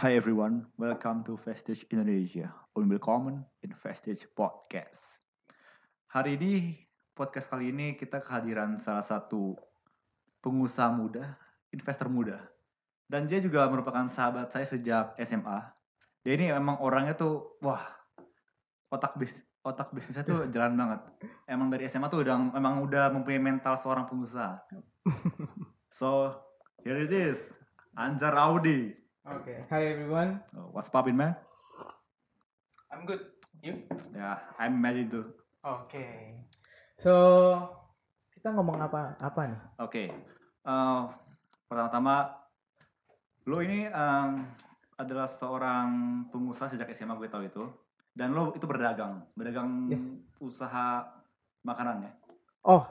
Hi everyone, welcome to Vestige Indonesia. Willkommen in Vestige Podcast. Hari ini, podcast kali ini kita kehadiran salah satu pengusaha muda, investor muda. Dan dia juga merupakan sahabat saya sejak SMA. Dia ini emang orangnya tuh, wah, otak bis otak bisnisnya tuh jalan banget. Emang dari SMA tuh udah emang udah mempunyai mental seorang pengusaha. So, here it is, Anjar Audi. Okay. Hi everyone. Oh, What's poppin' man? I'm good. You? Ya, I'm imagine too. Okay. So kita ngomong apa apa nih? Oke, eh, pertama-tama, lo ini em, adalah seorang pengusaha sejak SMA gue tahu itu, dan lo itu berdagang, berdagang Yes. usaha makanan ya. Oh,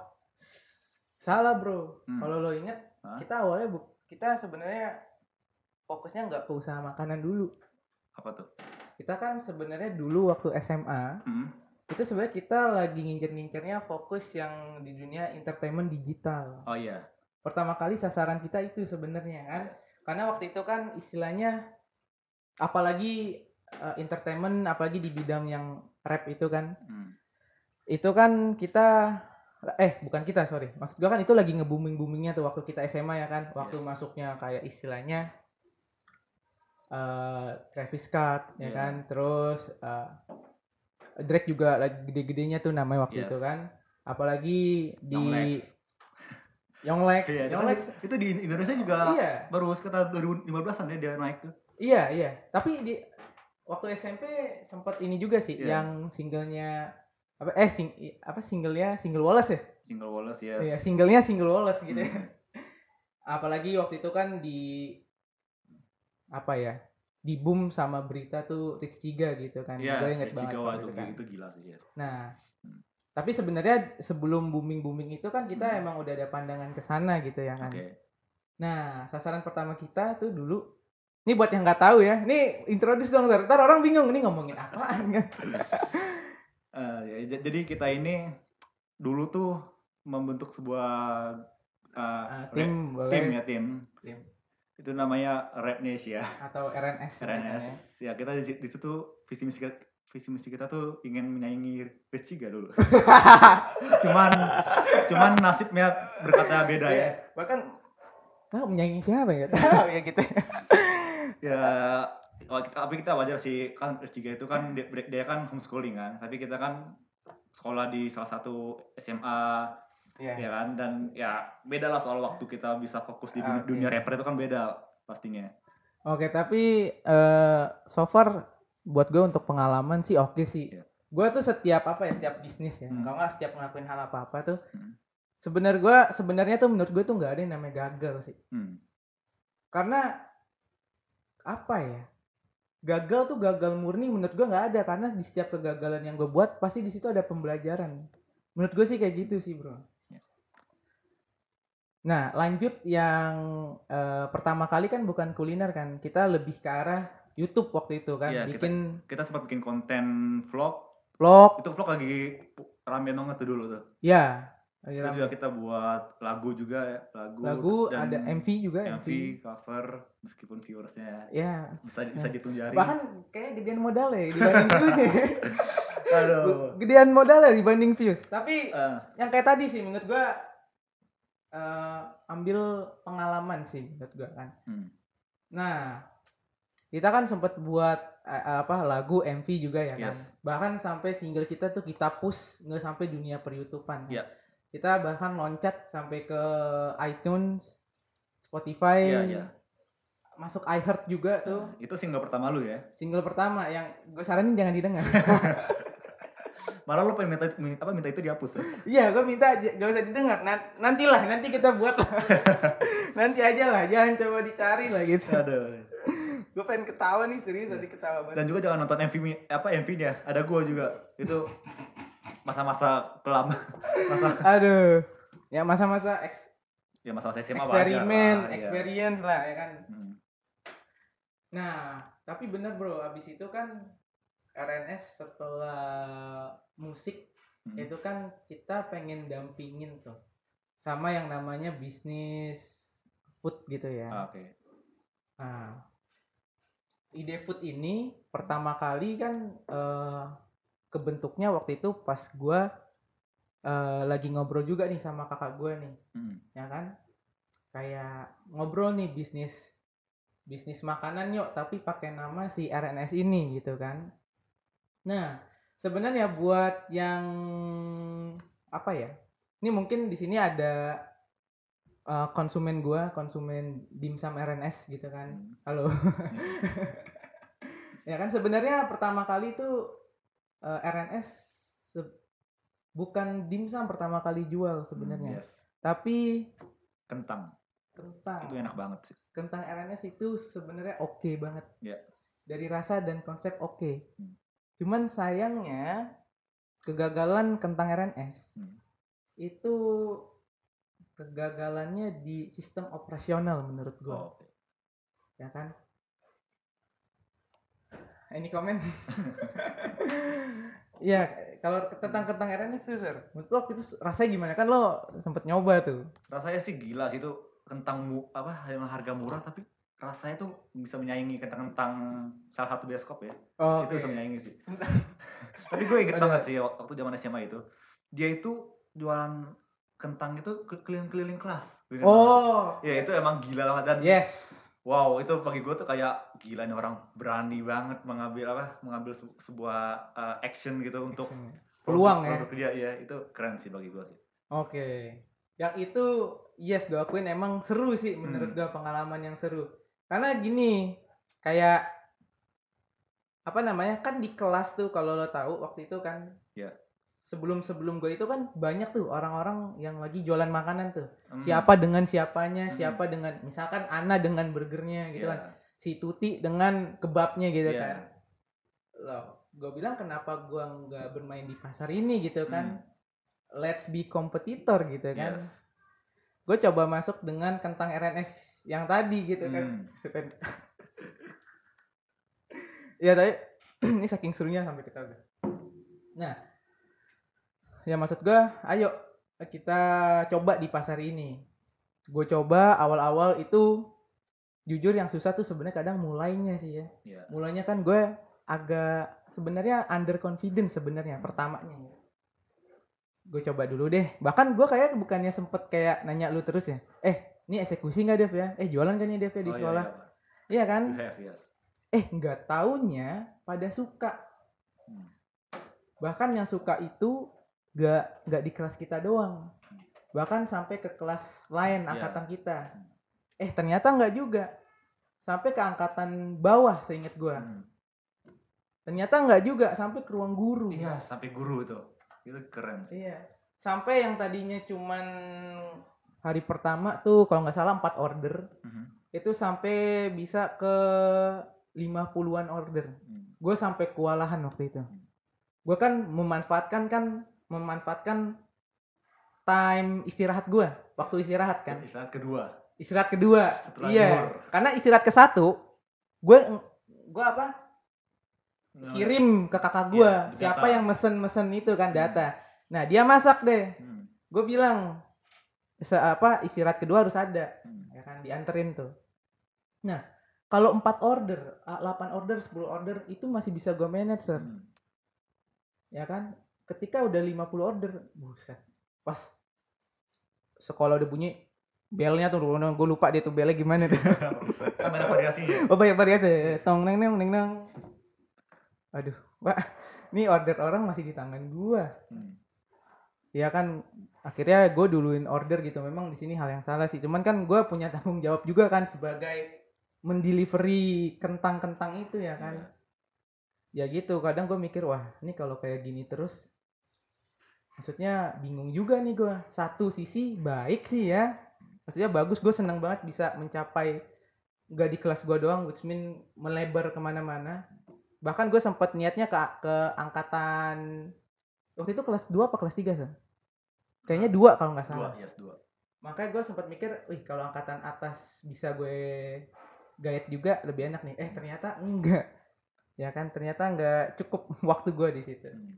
salah bro. Hmm. Kalau lo inget, Hah? kita awalnya bu kita sebenarnya fokusnya nggak ke usaha makanan dulu. Apa tuh? Kita kan sebenarnya dulu waktu SMA Hmm, itu sebenarnya kita lagi ngincer-ngincernya fokus yang di dunia entertainment digital. Oh iya, Pertama kali sasaran kita itu sebenarnya kan, karena waktu itu kan istilahnya apalagi eh, entertainment, apalagi di bidang yang rap itu kan, Hmm, itu kan kita eh bukan kita sorry maksud gua kan itu lagi nge-booming boomingnya tuh waktu kita SMA ya kan waktu Yes. masuknya kayak istilahnya eh Travis Scott ya Yeah. kan terus eh, Drake juga lagi gede-gedenya tuh namanya waktu Yes. itu kan apalagi di Young Lex. Young Lex Iya, Young kan- Lex itu di Indonesia juga iya baru sekitar 2015an ya dia naik tuh. iya iya tapi di waktu SMP sempat ini juga sih Iya. yang singlenya apa eh sing, apa singlenya single Wallace ya Single Wallace yes. Iya, singlenya single Wallace gitu ya. Hmm. Apalagi waktu itu kan di apa ya? Di boom sama berita tuh Rich Chiga gitu kan. Iya, inget banget Jigawa waktu itu, kan. itu gila sih ya. Nah, Hmm. tapi sebenarnya sebelum booming-booming itu kan kita Hmm. emang udah ada pandangan ke sana gitu ya kan. Oke. Nah, sasaran pertama kita tuh dulu ini buat yang nggak tahu ya, ini introduce dong, ntar, ntar orang bingung ini ngomongin apaan kan? Eh, ya, jadi kita ini dulu tuh membentuk sebuah uh, rap- tim boleh tim ya tim. Tim. Itu namanya Nation ya, atau RNS. RNS. Ya kita di, di situ visi misi kita, visi misi kita tuh ingin menyaingi Rechiga dulu. cuman cuman nasibnya berkata beda ya. Iya, bahkan tahu menyaingi siapa ya? Tahu ya gitu. Ya oh, kita- tapi kita wajar sih kan Rechiga itu kan dia, dia kan homeschooling kan, tapi kita kan sekolah di salah satu SMA Iya. ya kan dan ya beda lah soal waktu kita bisa fokus di dunia, Oke. dunia rapper itu kan beda pastinya Oke, tapi eh so far buat gue untuk pengalaman sih oke sih. Iya. Gue tuh setiap apa ya, setiap bisnis ya, Hmm. kalau nggak setiap ngelakuin hal apa-apa tuh, Hmm. sebenarnya gue sebenarnya tuh menurut gue tuh nggak ada yang namanya gagal sih. hmm. Karena apa ya? Gagal tuh gagal murni menurut gue nggak ada karena di setiap kegagalan yang gue buat pasti di situ ada pembelajaran. Menurut gue sih kayak gitu sih bro. Ya. Nah lanjut yang eh, pertama kali kan bukan kuliner kan, kita lebih ke arah YouTube waktu itu kan, Iya, kita- bikin kita sempat bikin konten vlog vlog, itu vlog lagi rame banget tuh dulu tuh ya. lagi terus rame. juga kita buat lagu juga ya lagu Lagu dan ada MV juga MV, MV. cover meskipun viewersnya Ya, bisa bisa dihitung jari bahkan kayak gedean modal ya dibanding views. aduh gedean modal ya dibanding views. Tapi Eh, yang kayak tadi sih menurut gua eh, ambil pengalaman sih menurut gua kan. hmm. Nah, kita kan sempat buat eh, apa lagu MV juga ya kan. Yes. Bahkan sampai single kita tuh kita push nggak sampai dunia per-YouTubean. kan. Iya. Kita bahkan loncat sampai ke iTunes, Spotify, Iya, iya. masuk iHeart juga tuh. Itu single pertama lu ya Single pertama yang gue saranin jangan didengar. malah lu pengen minta min- apa minta itu dihapus ya Iya, gue minta gak usah didengar. Nan- nantilah, nanti kita buat lah. nanti aja lah, jangan coba dicari lah gitu. aduh gue pengen ketawa nih serius tadi ketawa banget. dan juga jangan nonton MV apa MV nya ada gua juga itu masa-masa kelam masa Aduh, ya masa-masa eks- ya masa-masa SMA eksperimen, lah, iya. experience lah ya kan. Hmm. Nah, tapi bener bro, abis itu kan RNS setelah musik Hmm. itu kan kita pengen dampingin tuh sama yang namanya bisnis food gitu ya. Ah, oke Nah, ide food ini pertama kali kan eh, kebentuknya waktu itu pas gua eh, lagi ngobrol juga nih sama kakak gua nih Hmm. ya kan kayak ngobrol nih bisnis bisnis makanan yuk tapi pakai nama si RNS ini gitu kan nah sebenarnya buat yang apa ya ini mungkin di sini ada eh, konsumen gua konsumen dimsum RNS gitu kan Hmm. halo ya kan sebenarnya pertama kali itu eh, RNS se- bukan dimsum pertama kali jual sebenarnya Yes. tapi Kentang. kentang Itu enak banget sih. kentang RNS itu sebenarnya oke banget Ya. dari rasa dan konsep oke Hmm. Cuman sayangnya kegagalan kentang RNS Hmm. itu kegagalannya di sistem operasional menurut gua. Oh, oke. ya kan? Ini komen. Ya kalau tentang kentang RNS tuh sir menurut lo itu rasanya gimana? Kan lo sempet nyoba tuh. Rasanya sih gila sih itu kentang mu, apa yang harga murah tapi rasanya tuh bisa menyaingi kentang-kentang salah satu bioskop ya. oh, Itu bisa menyaingi sih. tapi gue inget banget sih waktu zaman SMA itu. Dia itu jualan kentang itu ke- keliling-keliling kelas. Banget. oh Ya itu emang gila banget dan yes wow itu bagi gue tuh kayak gila nih orang berani banget mengambil apa mengambil se- sebuah uh, action gitu untuk Peluang ya. produk dia ya itu keren sih bagi gue sih. Oke. Yang itu yes gue akuin emang seru sih menurut Hmm. gue pengalaman yang seru. Karena gini, kayak apa namanya? Kan di kelas tuh kalau lo tahu waktu itu kan Ya. Sebelum-sebelum gue itu kan banyak tuh orang-orang yang lagi jualan makanan tuh. Hmm. Siapa dengan siapanya, Hmm. siapa dengan misalkan Ana dengan burgernya gitu Iya. kan. Si Tuti dengan kebabnya gitu Iya. kan. Loh, gue bilang kenapa gue nggak bermain di pasar ini gitu kan. Let's be kompetitor gitu kan Yes. gue coba masuk dengan kentang RNS yang tadi gitu kan Hmm. ya tapi ini saking serunya sampai ketawa nah ya maksud gue ayo kita coba di pasar ini gue coba awal-awal itu jujur yang susah tuh sebenarnya kadang mulainya sih ya Iya. mulainya kan gue agak sebenarnya under confidence sebenarnya pertamanya ya. gue coba dulu deh bahkan gue kayak bukannya sempet kayak nanya lu terus ya eh ini eksekusi nggak Dev ya eh jualan kan nih Dev ya di Oh, iya, sekolah iya, Pak. iya kan have, yes. eh nggak taunya pada suka Hmm. bahkan yang suka itu nggak nggak di kelas kita doang bahkan sampai ke kelas lain Iya. angkatan kita eh ternyata nggak juga sampai ke angkatan bawah seingat gue Hmm. ternyata nggak juga sampai ke ruang guru Iya, sampai guru tuh. Itu keren sih. Iya. Sampai yang tadinya cuman hari pertama tuh kalau nggak salah 4 order, Mhm. itu sampai bisa ke 50-an order. Hmm. Gue sampai kewalahan waktu itu. Gue kan memanfaatkan kan memanfaatkan time istirahat gue, waktu istirahat kan. Istirahat kedua. Istirahat kedua. Setelah iya. Karena istirahat ke satu, gue gue apa? Nah, Kirim ke kakak gue di siapa yang mesen-mesen itu kan Hmm. data. Nah, dia masak deh. Hmm. gue bilang se apa istirahat kedua harus ada Hmm. ya kan dianterin tuh nah kalau 4 order 8 order 10 order itu masih bisa gue manage Sir. Hmm. ya kan ketika udah 50 order buset pas sekolah udah bunyi belnya tuh gue lupa dia tuh belnya gimana tuh Kan banyak variasinya. oh banyak variasi tong neng neng neng neng aduh pak ini order orang masih di tangan gua Hmm. ya kan akhirnya gue duluin order gitu. Memang di sini hal yang salah sih. Cuman kan gue punya tanggung jawab juga kan sebagai mendelivery kentang-kentang itu ya kan. Ya gitu. Kadang gue mikir wah ini kalau kayak gini terus. Maksudnya bingung juga nih gue satu sisi baik sih ya. Maksudnya bagus. Gue seneng banget bisa mencapai gak di kelas gue doang which mean melebar ke mana-mana. Bahkan gue sempat niatnya ke ke angkatan waktu itu kelas 2 apa kelas 3 sih kayaknya dua kalau nggak salah Dua, yes, dua. makanya gue sempat mikir wih kalau angkatan atas bisa gue gayet juga lebih enak nih eh ternyata enggak ya kan ternyata enggak cukup waktu gue di situ Hmm.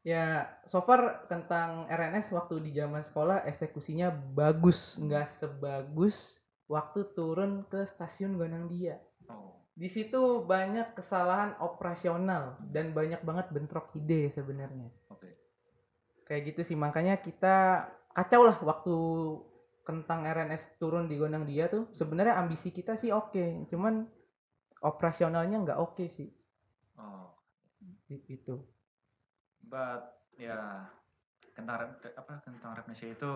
ya so far tentang RNS waktu di zaman sekolah eksekusinya bagus nggak sebagus waktu turun ke stasiun Dia Oh. di situ banyak kesalahan operasional dan banyak banget bentrok ide sebenarnya. Kayak gitu sih makanya kita kacau lah waktu kentang RNS turun di gondang dia tuh. Sebenarnya ambisi kita sih oke, cuman operasionalnya nggak oke sih Oh, itu. but ya kentang rap, apa kentang rap Indonesia itu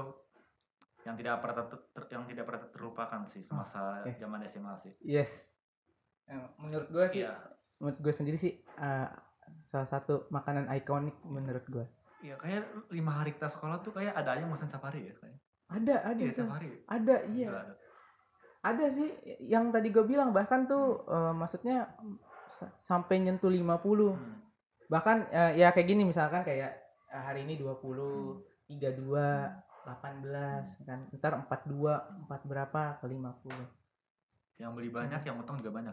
yang tidak pernah ter- ter- yang tidak pernah terlupakan sih semasa yes. zaman SMA sih. Yes. Eh, Menurut gue sih, Iya. menurut gue sendiri sih eh, salah satu makanan ikonik menurut gue. Iya, kayak lima hari kita sekolah tuh kayak ada aja musim safari ya kayak. Ada, ada, Iya, safari. ada, iya. Ada. Ada sih yang tadi gue bilang bahkan tuh eh, maksudnya sa- sampai nyentuh 50. Hmm. Bahkan eh, ya kayak gini misalkan kayak eh, hari ini 20, Hmm. 32, 18 kan. Ntar 42, 4 berapa ke 50. Yang beli banyak, yang utang juga banyak.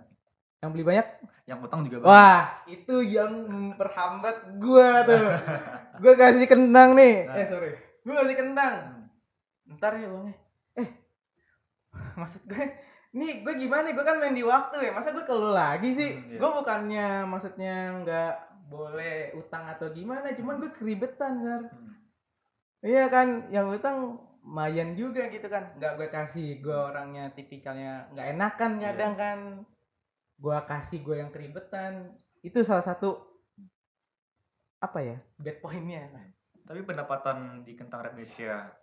Yang beli banyak? Yang utang juga banyak. Wah, itu yang memperhambat gua tuh. gua kasih kentang nih. Nah. Eh, sorry. Gua kasih kentang. Hmm. Ntar ya, Bang. Eh. Maksud gue Nih gue gimana? Gue kan main di waktu ya. Masa gue keluh lagi sih? Hmm, iya. Gue bukannya maksudnya nggak boleh utang atau gimana. Cuman gue keribetan, Sar. Hmm. Iya kan, yang utang lumayan juga gitu kan. Nggak gue kasih, gue orangnya tipikalnya nggak enakan Iya. kadang kan. Gue kasih gue yang keribetan. Itu salah satu apa ya bad pointnya. Tapi pendapatan di kentang rap Indonesia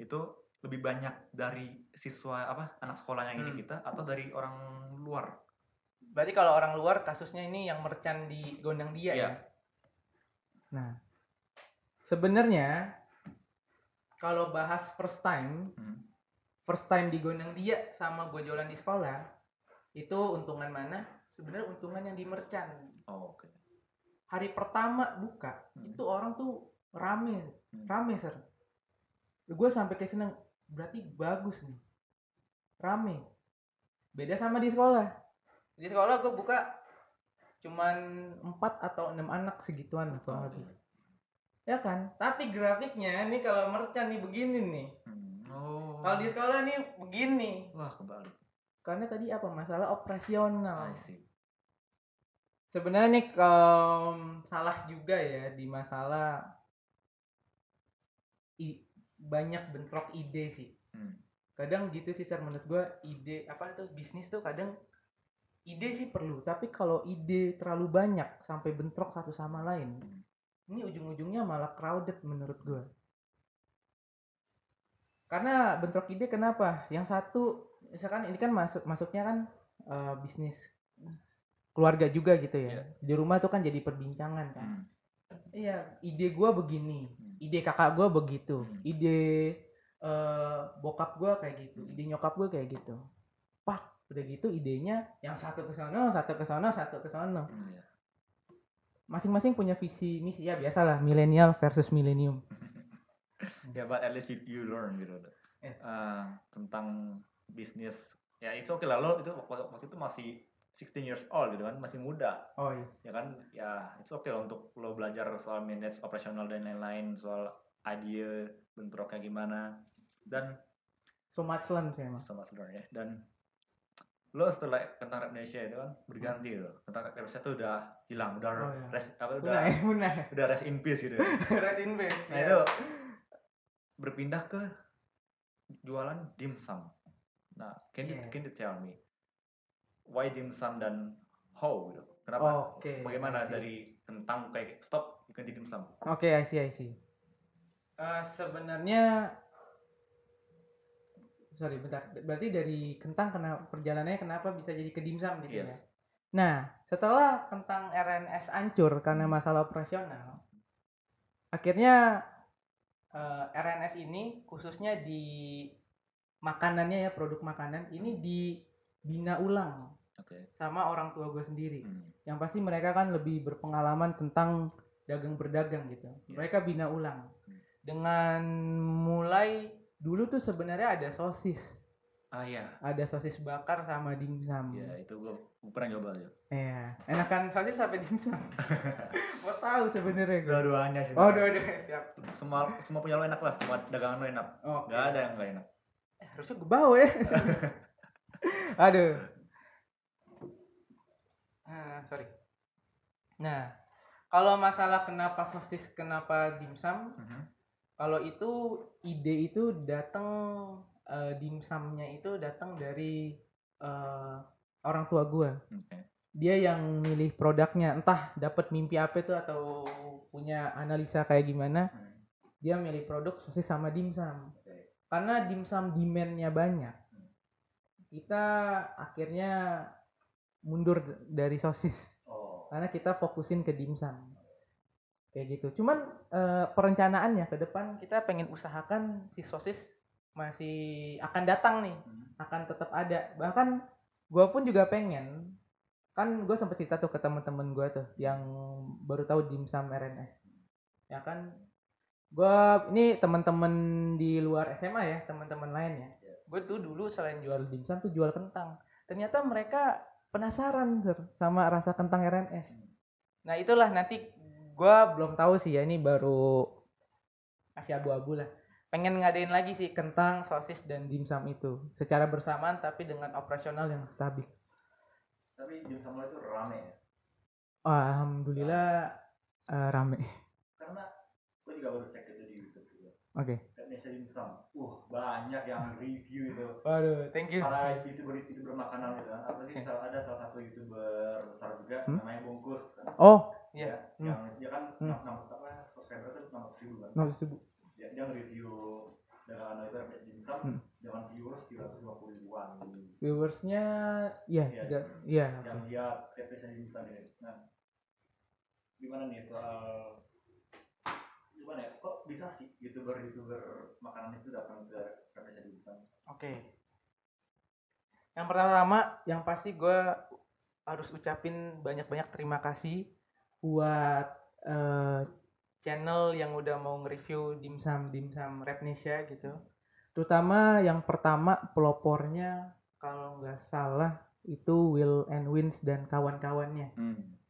itu lebih banyak dari siswa apa anak sekolahnya ini Hmm. kita atau dari orang luar? Berarti kalau orang luar kasusnya ini yang merchant di gondang dia Iya. ya. Nah, sebenarnya kalau bahas first time, Hmm. first time di gondang dia sama gue jualan di sekolah, itu untungan mana? Sebenarnya untungan yang di merchant. Oh, oke. Hari pertama buka, Hmm. itu orang tuh rame, Hmm. rame ser. Gue sampai kayak seneng, berarti bagus nih, rame. Beda sama di sekolah. Di sekolah gue buka cuman 4 atau 6 anak segituan kurang Oh, lebih. Ya kan? Tapi grafiknya nih kalau merchant nih begini nih. Hmm. Oh. Kalau di sekolah nih begini. Wah, kebalik. Karena tadi apa masalah operasional. See. Sebenarnya nih em, salah juga ya di masalah i- banyak bentrok ide sih. Hmm. Kadang gitu sih Sar menurut gua ide apa tuh bisnis tuh kadang ide sih perlu, tapi kalau ide terlalu banyak sampai bentrok satu sama lain, Hmm. ini ujung-ujungnya malah crowded menurut gua. Karena bentrok ide kenapa? Yang satu misalkan ini kan masuk masuknya kan eh, bisnis keluarga juga gitu ya. Iya. Di rumah tuh kan jadi perbincangan kan. Hmm. Iya, ide gua begini, Hmm. ide kakak gua begitu, Hmm. ide eh, bokap gua kayak gitu, Hmm. ide nyokap gua kayak gitu. Pak, udah gitu idenya yang satu ke sono, satu ke sono, satu ke. Hmm, iya. Masing-masing punya visi misi ya biasalah milenial versus milenium. Ya, but at least you, you learn gitu. Yeah. Eh, tentang bisnis. Ya, itu oke lah lo itu waktu, itu masih 16 years old gitu kan, masih muda. Oh iya. Ya kan, ya it's okay lah untuk lo belajar soal manage operasional dan lain-lain, soal ide bentroknya gimana dan So much learn sih emang. sama sebenarnya dan lo setelah kentang rap Indonesia itu kan berganti lo kentang rap Indonesia tuh udah hilang udah Oh, iya. rest, apa, udah Munah, ya, munah. udah rest in peace gitu Rest in peace. nah ya. itu berpindah ke jualan dimsum nah can you Yeah. can you tell me why dimsum dan how gitu kenapa Oke. bagaimana I see. dari kentang kayak stop ganti dimsum Oke, I see, I see. Eh, sebenarnya sorry bentar berarti dari kentang kenapa perjalanannya kenapa bisa jadi ke dimsum gitu ya yes nah setelah kentang RNS hancur karena masalah operasional akhirnya eh, RNS ini khususnya di makanannya ya produk makanan ini dibina ulang oke sama orang tua gue sendiri Hmm. yang pasti mereka kan lebih berpengalaman tentang dagang berdagang gitu. Iya. Mereka bina ulang Hmm. dengan mulai dulu tuh sebenarnya ada sosis, ah ya ada sosis bakar sama dimsum. ya itu gua pernah nyoba aja Iya, enakan sosis sampai dimsum. Mau tahu sebenarnya gue. dua-duanya sih Oh, dua dua siap. semua semua punya lo enak lah semua dagangan lo enak Oh, nggak ada yang nggak enak harusnya gue bawa ya. Aduh. sorry. Nah, kalau masalah kenapa sosis, kenapa dimsum, Mhm. kalau itu ide itu datang eh, dimsumnya itu datang dari eh, orang tua gua. Oke. Dia yang milih produknya, entah dapat mimpi apa itu atau punya analisa kayak gimana, Hmm. dia milih produk sosis sama dimsum. Karena dimsum demand-nya banyak. Kita akhirnya mundur dari sosis Oh. karena kita fokusin ke dimsum kayak gitu cuman eh, perencanaannya ke depan kita pengen usahakan si sosis masih akan datang nih Hmm. akan tetap ada bahkan gue pun juga pengen kan gue sempet cerita tuh ke temen-temen gue tuh yang baru tahu dimsum RNS ya kan gue ini teman-teman di luar SMA ya teman-teman lain ya. Gue tuh dulu selain jual dimsum tuh jual kentang. Ternyata mereka penasaran Sir, sama rasa kentang RNS nah itulah nanti gue belum tahu sih ya ini baru masih abu-abu lah. Pengen ngadain lagi sih kentang sosis dan dimsum itu. Secara bersamaan tapi dengan operasional yang stabil. Tapi dimsum itu rame ya. alhamdulillah eh, rame. Karena gue juga baru cek itu di YouTube juga. oke Indonesia dimsum. Uh, banyak yang review itu. waduh thank you Para youtuber youtuber makanan itu kan. Apalagi salah- ada salah satu youtuber besar juga Hmm? namanya Bungkus kan. oh Ya, iya Hmm. yang dia kan Hmm. enam enam apa subscriber itu enam ratus ribu kan. no ribu Dia, dia nge-review dengan itu RPS dimsum Hmm. dengan viewers 350 ribuan. viewersnya iya Iya. tiga iya Yang dia RPS dimsum ini. Nah, gimana nih soal gimana ya? Kok bisa sih youtuber youtuber makanan itu datang ke RPS dimsum? Oke. Yang pertama, yang pasti gue harus ucapin banyak-banyak terima kasih buat eh, channel yang udah mau nge-review dimsum dimsum Rapnesia gitu. Terutama yang pertama pelopornya kalau nggak salah itu Will and Wins dan kawan-kawannya. Hmm.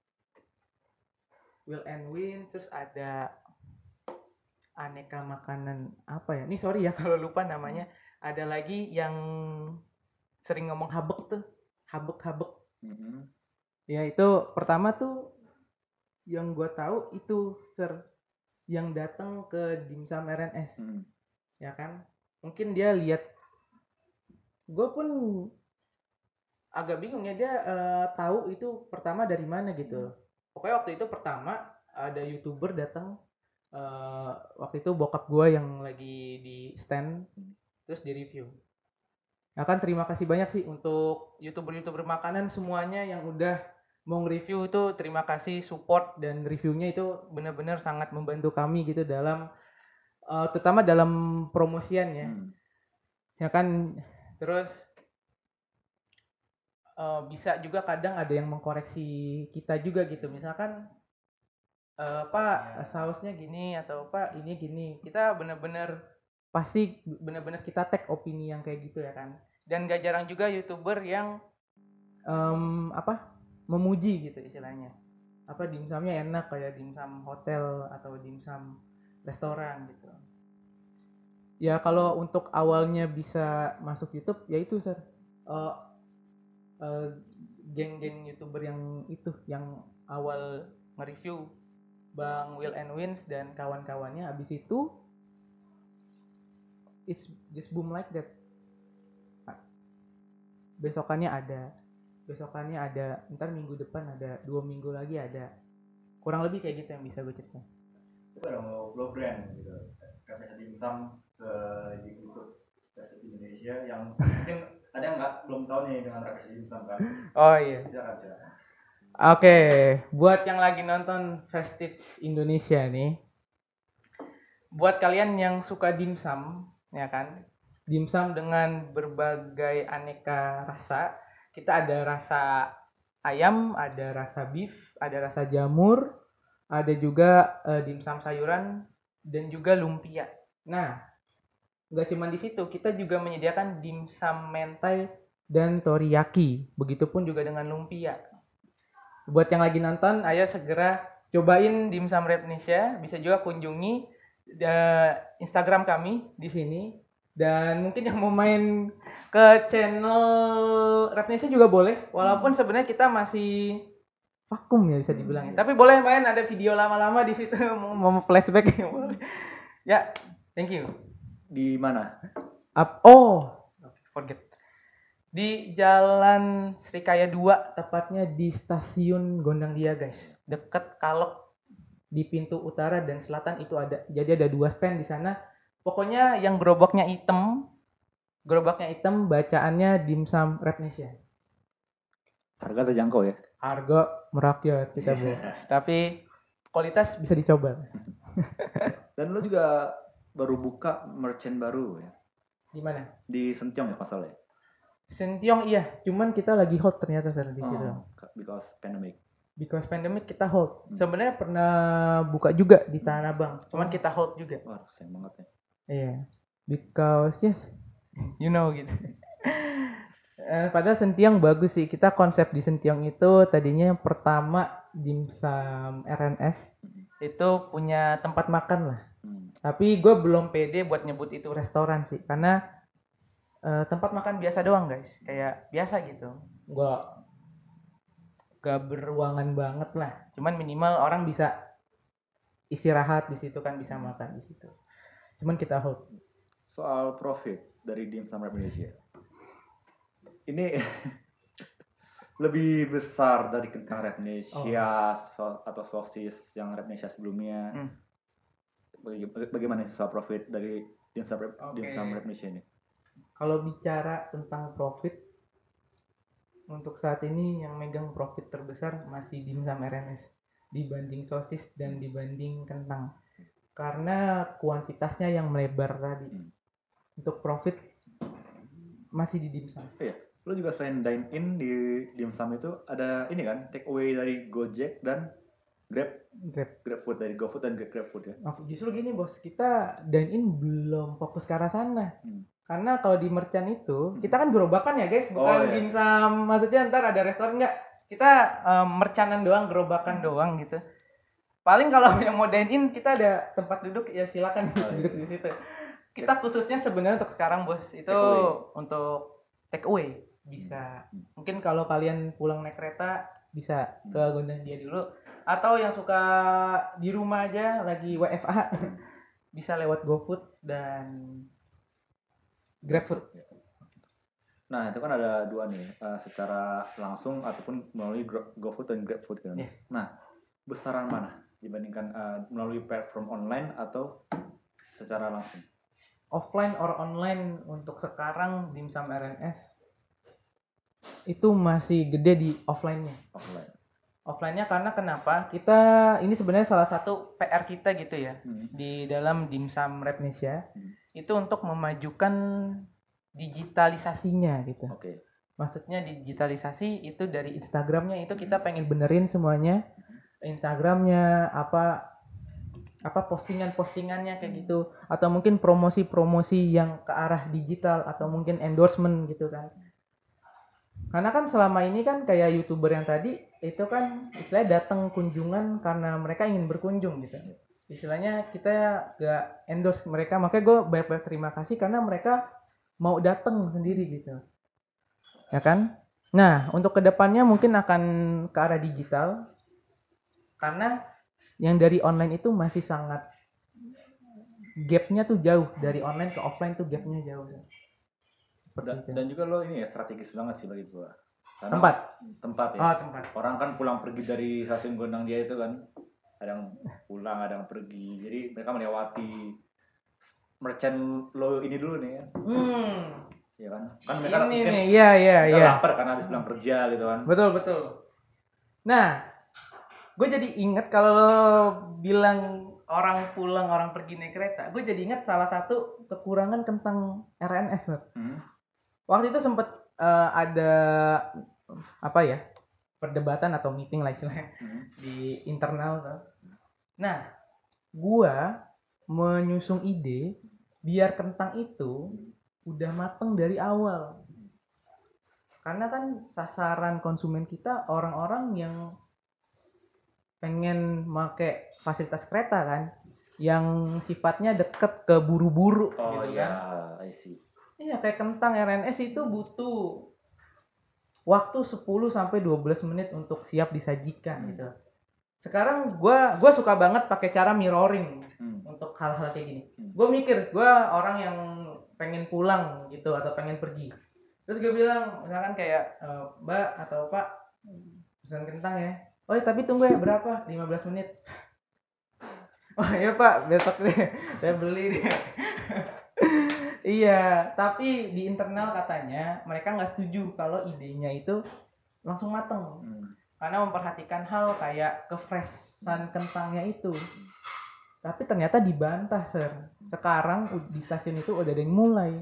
Will and Wins terus ada aneka makanan apa ya? Ini sorry ya kalau lupa namanya. Ada lagi yang sering ngomong habek tuh, habek-habek. Mhm. Ya itu pertama tuh yang gue tahu itu ser yang datang ke dimsum RNS Hmm. ya kan mungkin dia lihat gue pun agak bingung ya dia eh, tahu itu pertama dari mana gitu pokoknya waktu itu pertama ada youtuber datang eh, waktu itu bokap gue yang lagi di stand terus di review. Ya kan terima kasih banyak sih untuk youtuber youtuber makanan semuanya yang udah mau nge-review. Itu terima kasih support dan reviewnya itu benar-benar sangat membantu kami gitu dalam eh, terutama dalam promosian ya. Hmm. ya kan? Terus eh, bisa juga kadang ada yang mengkoreksi kita juga gitu. Misalkan eh, pak Ya. sausnya gini atau pak ini gini. Kita bener-bener pasti bener-bener kita tag opini yang kayak gitu ya kan. Dan gak jarang juga youtuber yang em, apa memuji gitu istilahnya. Apa dimsumnya enak kayak dimsum hotel atau dimsum restoran gitu. Ya kalau untuk awalnya bisa masuk YouTube ya itu sir Eh, eh, geng-geng youtuber yang itu yang awal nge-review Bang Will and Wins dan kawan-kawannya habis itu it's just boom like that Ah, besokannya ada besokannya ada ntar minggu depan ada dua minggu lagi ada kurang lebih kayak gitu yang bisa gue ceritain Coba dong lo, brand gitu. RPS dimsum ke di YouTube versi Indonesia yang mungkin ada yang nggak belum tahu nih dengan RPS dimsum kan. oh iya Silakan silakan. Oke, buat yang lagi nonton Vestige Indonesia nih, buat kalian yang suka dimsum, ya kan, dimsum dengan berbagai aneka rasa, kita ada rasa ayam, ada rasa beef, ada rasa jamur, ada juga eh, dimsum sayuran dan juga lumpia. Nah, nggak cuma di situ, kita juga menyediakan dimsum mentai dan teriyaki. Begitupun juga dengan lumpia. Buat yang lagi nonton, ayo segera cobain dimsum Rapnesia. Bisa juga kunjungi eh, Instagram kami di sini. Dan mungkin yang mau main ke channel Rapnesia juga boleh. Walaupun sebenarnya kita masih vakum ya bisa dibilang. Hmm, Tapi boleh main ada video lama-lama di situ mau, mau flashback ya boleh. Ya, thank you. Di mana? Up, oh, forget. Di Jalan Srikaya 2, tepatnya di stasiun Gondang Dia, guys. Deket Kalok di pintu utara dan selatan itu ada. Jadi ada dua stand di sana. Pokoknya yang gerobaknya hitam, gerobaknya hitam, bacaannya dimsum Repnesia. Harga terjangkau ya. Harga merakyat kita bos. Tapi kualitas bisa dicoba. Dan lo juga baru buka merchant baru ya. Di mana? Di Sentiong ya pasalnya. Sentiong iya, cuman kita lagi hold ternyata sir di situ. Oh, because pandemic. Because pandemic kita hold. Sebenarnya pernah buka juga di Tanah Abang, cuman kita hold juga. Wah, sayang banget ya. Iya. Because yes, you know gitu. Eh, padahal Sentiong bagus sih. Kita konsep di Sentiong itu tadinya yang pertama dimsum RNS itu punya tempat makan lah. Hmm. Tapi gue belum pede buat nyebut itu restoran sih, karena eh, tempat makan biasa doang guys, kayak biasa gitu. Gak gak beruangan banget lah. Cuman minimal orang bisa istirahat di situ kan bisa makan di situ. Cuman kita hold. Soal profit dari dimsum Rap Indonesia. Ini lebih besar dari kentang Rap Indonesia so- atau sosis yang Rap Indonesia sebelumnya. Hmm. Baga- baga- Bagaimana soal profit dari dimsum Rap, Oke. dimsum Rap Indonesia ini? Kalau bicara tentang profit untuk saat ini yang megang profit terbesar masih dimsum RNS dibanding sosis dan dibanding kentang. Karena kuantitasnya yang melebar tadi. Hmm. Untuk profit masih di dimsum. Lo juga selain dine in di dimsum itu ada ini kan take away dari Gojek dan Grab Grab. GrabFood dari GoFood dan Grab GrabFood ya. Oh, justru gini bos, kita dine in belum fokus ke arah sana. Hmm. Karena kalau di merchant itu, Hmm. kita kan gerobakan ya guys, bukan Oh, iya. dimsum. Maksudnya ntar ada restoran nggak? Kita um, merchanan doang, gerobakan Hmm. doang gitu. Paling kalau yang mau dine in, kita ada tempat duduk ya silakan Oh, iya. duduk di situ. Kita khususnya sebenarnya untuk sekarang bos itu Take untuk take away bisa. Hmm. Mungkin kalau kalian pulang naik kereta bisa ke Hmm. Gondang Dia dulu atau yang suka di rumah aja lagi WFA bisa lewat GoFood dan GrabFood. Nah itu kan ada dua nih, eh, secara langsung ataupun melalui GoFood dan GrabFood kan. Yes. Nah besaran mana dibandingkan eh, melalui platform online atau secara langsung? Offline or online untuk sekarang dimsum RNS itu masih gede di offline-nya. Offline. Offline-nya karena kenapa? Kita ini sebenarnya salah satu PR kita gitu ya Hmm. di dalam dimsum Repnesia Hmm. Itu untuk memajukan digitalisasinya gitu. Oke. Maksudnya digitalisasi itu dari Instagramnya itu kita pengen benerin semuanya. Instagramnya apa apa postingan-postingannya kayak gitu atau mungkin promosi-promosi yang ke arah digital atau mungkin endorsement gitu kan. Karena kan selama ini kan kayak youtuber yang tadi itu kan istilahnya datang kunjungan karena mereka ingin berkunjung gitu. Istilahnya kita gak endorse mereka makanya gue banyak-banyak terima kasih karena mereka mau datang sendiri gitu ya kan? Nah, untuk ke depannya mungkin akan ke arah digital, karena yang dari online itu masih sangat gapnya tuh jauh dari online ke offline tuh gapnya jauh. Dan, dan juga lo ini ya strategis banget sih bagi gua. Karena Tempat. Tempat ya. Oh tempat. Orang kan pulang pergi dari stasiun Gondang dia itu kan, ada yang pulang, ada yang pergi. Jadi mereka melewati merchant lo ini dulu nih ya, Hmm. ya kan? Kan mereka Ini mungkin nih, iya mereka iya. lapar karena habis pulang kerja gitu kan. Betul betul. Nah, gue jadi inget kalau lo bilang orang pulang orang pergi naik kereta, gue jadi inget salah satu kekurangan tentang RNS. Hmm. waktu itu sempet eh, ada apa ya perdebatan atau meeting lah istilahnya Hmm. di internal tuh. Nah, gua menyusung ide biar kentang itu udah mateng dari awal. Karena kan sasaran konsumen kita orang-orang yang pengen make fasilitas kereta kan yang sifatnya deket ke buru-buru Oh gitu iya. I see. Iya kayak kentang RNS itu butuh waktu 10 sampai 12 menit untuk siap disajikan gitu. Sekarang gua gua suka banget pakai cara mirroring Hmm. untuk hal-hal kayak gini. Hmm. Gue mikir, gue orang yang pengen pulang gitu atau pengen pergi. Terus gue bilang, misalkan kayak e, Mbak atau Pak pesan kentang ya. Oh ya, tapi tunggu ya berapa? 15 menit. Oh iya Pak, besok deh saya beli deh. iya, tapi di internal katanya mereka nggak setuju kalau idenya itu langsung mateng Hmm. Karena memperhatikan hal kayak kefreshan kentangnya itu. Tapi ternyata dibantah sir. Sekarang di stasiun itu udah ada yang mulai.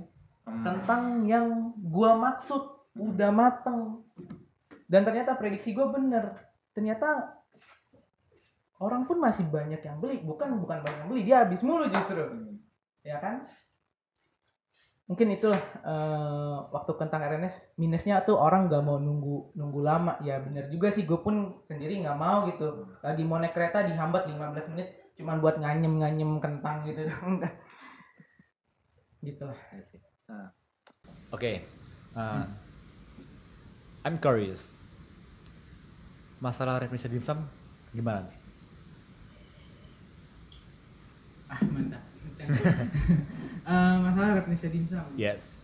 Hmm. kentang yang gua maksud udah mateng. Dan ternyata prediksi gua bener. Ternyata orang pun masih banyak yang beli. Bukan bukan banyak yang beli. Dia habis mulu justru. Hmm. ya kan mungkin itulah eh, waktu kentang RNS minusnya tuh orang nggak mau nunggu nunggu lama ya bener juga sih gue pun sendiri nggak mau gitu lagi mau naik kereta dihambat 15 menit cuman buat nganyem nganyem kentang gitu gitu lah sih. Oke. uh, I'm curious. Masalah Revenue Dimsum gimana nih? ah mantap Eh, masalah Repnesia Dimsum Yes.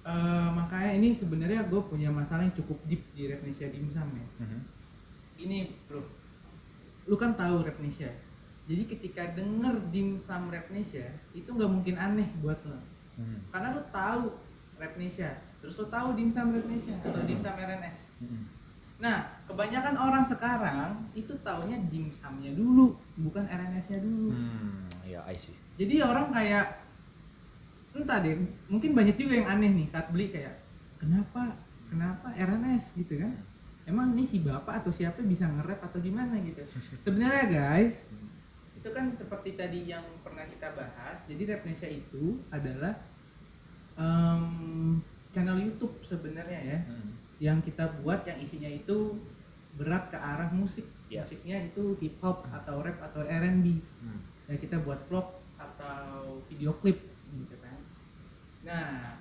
Eh, makanya ini sebenarnya gue punya masalah yang cukup deep di Repnesia Dimsum ya Mhm. ini bro lu kan tahu Repnesia jadi ketika denger dimsum Repnesia itu nggak mungkin aneh buat lo Mhm. karena lu tahu Repnesia terus lu tahu dimsum Repnesia atau dimsum RNS Mhm. nah kebanyakan orang sekarang itu taunya dimsumnya dulu bukan RNS-nya dulu Hmm, ya I see. Jadi orang kayak entah deh mungkin banyak juga yang aneh nih saat beli kayak kenapa? Kenapa RNS gitu kan. Emang ini si bapak atau siapa bisa nge-rap atau gimana? gitu. Sebenarnya guys itu kan seperti tadi yang pernah kita bahas jadi Rapnesia itu adalah em, channel YouTube sebenarnya ya Hmm. yang kita buat yang isinya itu berat ke arah musik. Yes. musiknya itu hip hop atau rap atau R&B Hmm. ya kita buat vlog atau video klip gitu kan nah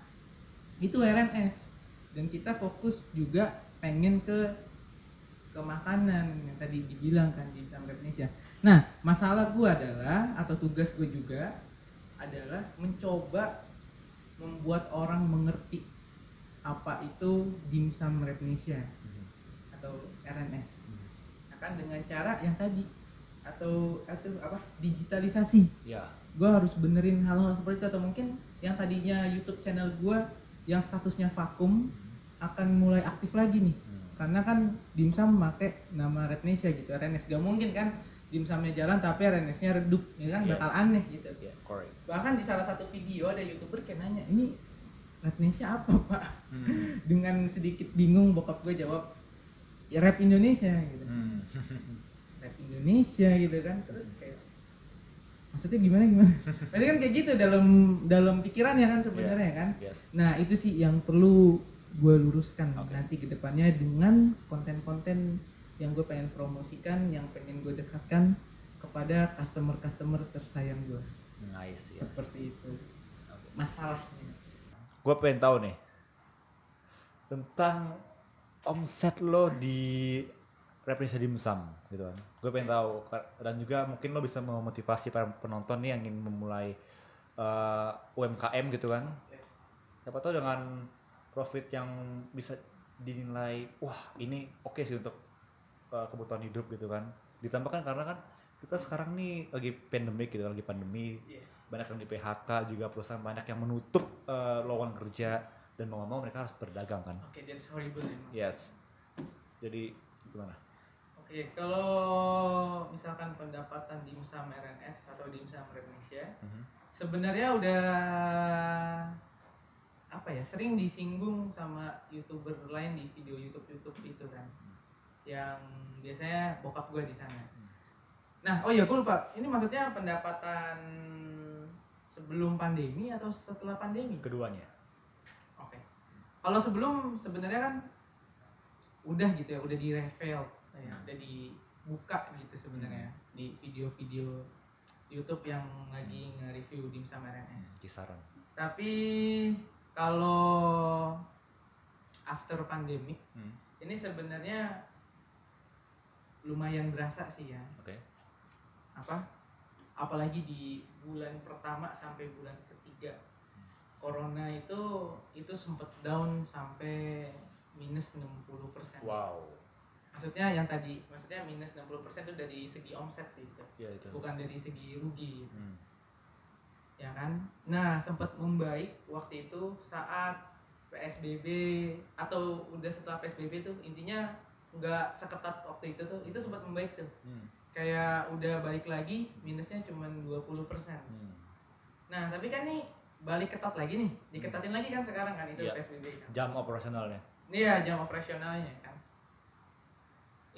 itu RNS dan kita fokus juga pengen ke ke makanan yang tadi dibilang kan di Indonesia. Nah masalah gue adalah atau tugas gue juga adalah mencoba membuat orang mengerti apa itu dimsum Indonesia Mhm. atau RNS akan dengan cara yang tadi atau atau apa digitalisasi. Ya. Gue harus benerin hal-hal seperti itu atau mungkin yang tadinya YouTube channel gue yang statusnya vakum akan mulai aktif lagi nih Hmm. karena kan dimsum pakai nama Rednesia gitu RNS gak mungkin kan dimsumnya jalan tapi RNS-nya redup ya kan Yes. bakal aneh gitu Ya, correct. bahkan di salah satu video ada youtuber kayak nanya ini Rednesia apa pak Hmm. dengan sedikit bingung bokap gue jawab ya rap Indonesia gitu Hmm. rap Indonesia gitu kan terus maksudnya gimana gimana berarti kan kayak gitu dalam dalam pikiran ya kan sebenarnya kan Yes. nah itu sih yang perlu gue luruskan Oke. nanti ke depannya dengan konten-konten yang gue pengen promosikan yang pengen gue dekatkan kepada customer-customer tersayang gue Nice. Yes. seperti itu masalahnya Gue pengen tahu nih tentang omset lo di Reprisa Dimsum gitu kan. Gue pengen tahu Ka- dan juga mungkin lo bisa memotivasi para penonton nih yang ingin memulai eh, UMKM gitu kan. Siapa tahu dengan profit yang bisa dinilai wah ini oke sih untuk eh, kebutuhan hidup gitu kan. Ditambahkan karena kan kita sekarang nih lagi pandemik gitu kan, lagi pandemi yes. banyak yang di PHK juga perusahaan banyak yang menutup eh, lowongan kerja dan mau nggak mau mereka harus berdagang kan oke that's horrible emang. yes jadi gimana Oke, kalau misalkan pendapatan dimsum RNS atau dimsum Indonesia, Mhm. sebenarnya udah apa ya sering disinggung sama youtuber lain di video YouTube YouTube itu kan, yang biasanya bokap gue di sana. Nah, oh iya gue lupa, ini maksudnya pendapatan sebelum pandemi atau setelah pandemi? keduanya Oke. Kalau sebelum sebenarnya kan udah gitu ya, udah di reveal, ya, udah dibuka gitu sebenarnya di video-video YouTube yang lagi nge-review dimsum RNS. kisaran Tapi kalau after pandemic Hmm. ini sebenarnya lumayan berasa sih ya Oke. apa apalagi di bulan pertama sampai bulan ketiga corona itu itu sempet down sampai minus 60 persen Wow. Maksudnya yang tadi maksudnya minus 60 persen itu dari segi omset sih itu Ya itu. bukan dari segi rugi Hmm. ya kan nah sempat membaik waktu itu saat PSBB atau udah setelah PSBB tuh intinya nggak seketat waktu itu tuh itu sempat membaik tuh Hmm. kayak udah balik lagi minusnya cuma 20 persen Hmm. nah tapi kan nih balik ketat lagi nih diketatin lagi kan sekarang kan itu Iya. PSBB kan Jam operasionalnya. iya jam operasionalnya kan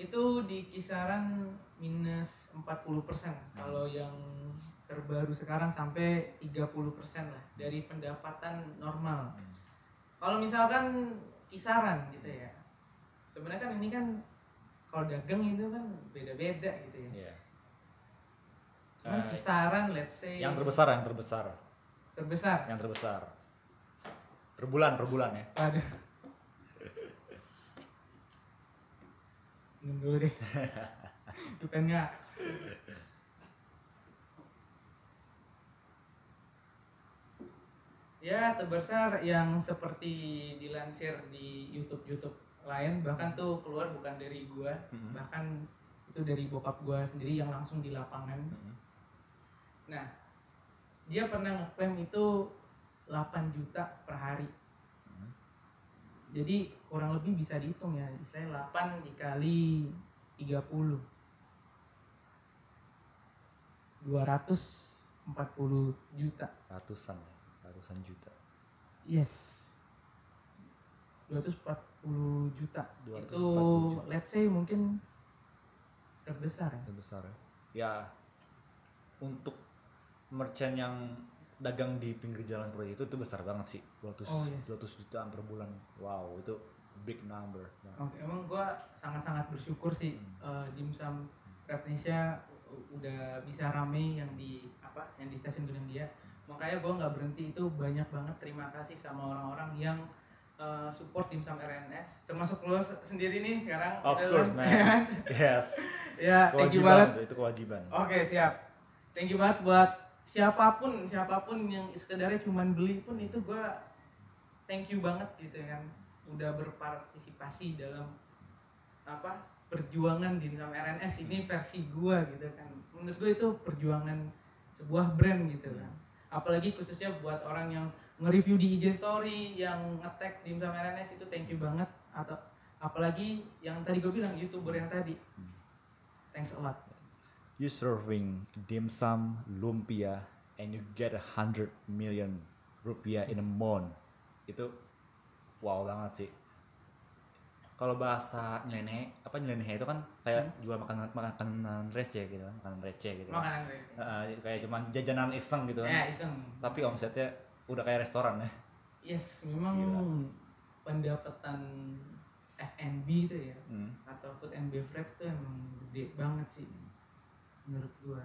itu di kisaran minus 40 persen kalau yang terbaru sekarang sampai 30 persen lah dari pendapatan normal. Kalau misalkan kisaran gitu ya sebenarnya kan ini kan kalau dagang itu kan beda-beda gitu ya. Iya. Cuman Eh, kisaran let's say yang terbesar yang terbesar. Terbesar? Yang terbesar. Per bulan per bulan ya. Aduh. Minum dulu deh. Bukan nggak? Ya, terbesar yang seperti dilansir di YouTube YouTube lain bahkan tuh keluar bukan dari gua, Mhm. bahkan itu dari bokap gua sendiri yang langsung di lapangan. Mhm. Nah, dia pernah ngeklaim itu 8 juta per hari. Jadi kurang lebih bisa dihitung ya, istilahnya 8 dikali 30. 240 juta. ratusan ya ratusan juta Yes. 240 juta. 240 itu juta. let's say mungkin terbesar ya. terbesar ya ya untuk merchant yang dagang di pinggir jalan seperti itu itu besar banget sih. 200 Oh, yes. 200 jutaan per bulan. Wow itu big number. Oke, emang gua sangat-sangat bersyukur sih Hmm. eh, dimsum Indonesia udah bisa rame yang di apa yang di stasiun Gudang makanya gua nggak berhenti itu banyak banget terima kasih sama orang-orang yang eh, support dimsum RNS termasuk lo se- sendiri nih sekarang of gitu. course kan. man. Yes. Ya thank you banget kewajiban itu, itu kewajiban. Oke siap. Thank you banget buat siapa pun siapa pun yang sekedarnya cuman beli pun itu gua thank you banget gitu kan. Udah berpartisipasi dalam apa perjuangan di dalam RNS ini versi gua gitu kan. Menurut gua itu perjuangan sebuah brand gitu kan. Apalagi khususnya buat orang yang nge-review di IG story yang nge-tag di dalam RNS itu thank you banget. Atau apalagi yang tadi gue bilang youtuber yang tadi. Hmm. thanks a lot you serving dim sum lumpia and you get a hundred million rupiah in a month. Itu wow banget sih. Kalau bahasa nyeleneh apa nyeleneh itu kan kayak jual makanan makanan receh gitu kan makanan receh gitu kan. makanan gue Eh, kayak cuman jajanan iseng gitu kan. Ya iseng. Tapi omsetnya udah kayak restoran ya. Yes memang Gila. pendapatan F&B itu ya hmm. atau food and beverage itu emang gede banget sih menurut gua.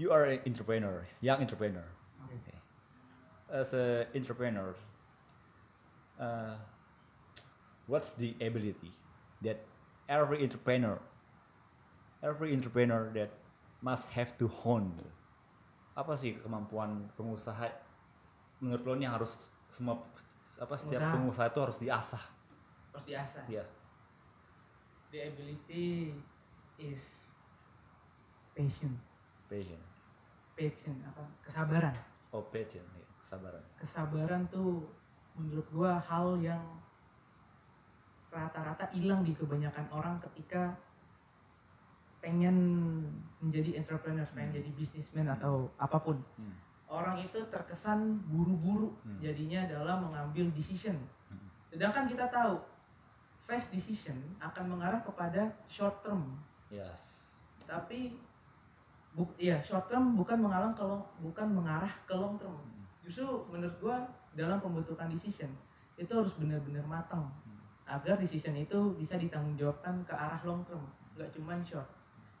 You are an entrepreneur young entrepreneur. Oke. As a entrepreneur uh, what's the ability that every entrepreneur every entrepreneur that must have to hone? Apa sih kemampuan pengusaha? Menurut lo yang harus semua apa setiap Pengusaha. pengusaha itu harus diasah? Harus diasah. Ya the ability is patient passion patient apa kesabaran oh passion ya, kesabaran kesabaran tuh menurut gua hal yang rata-rata hilang di kebanyakan orang ketika pengen menjadi entrepreneur, pengen Hmm. jadi businessman atau apa pun. Hmm. Orang itu terkesan buru-buru Hmm. jadinya dalam mengambil decision. Hmm. Sedangkan kita tahu fast decision akan mengarah kepada short term, yes tapi bu ya short term bukan mengarah ke long, bukan mengarah ke long term. Justru menurut gua dalam pembentukan decision itu harus benar-benar matang agar decision itu bisa ditanggungjawabkan ke arah long term, nggak cuman short.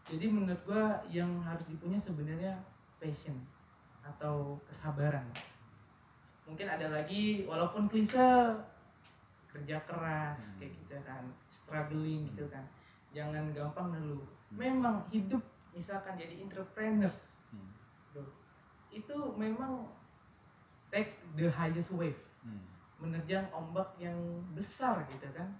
Jadi menurut gua yang harus dipunya sebenarnya passion atau kesabaran. mungkin ada lagi walaupun klise kerja keras Hmm. kayak gitu kan struggling gitu kan. Jangan gampang ngeluh. Memang hidup misalkan jadi entrepreneurs Hmm. Loh, itu memang take the highest wave. Hmm. menerjang ombak yang besar gitu kan.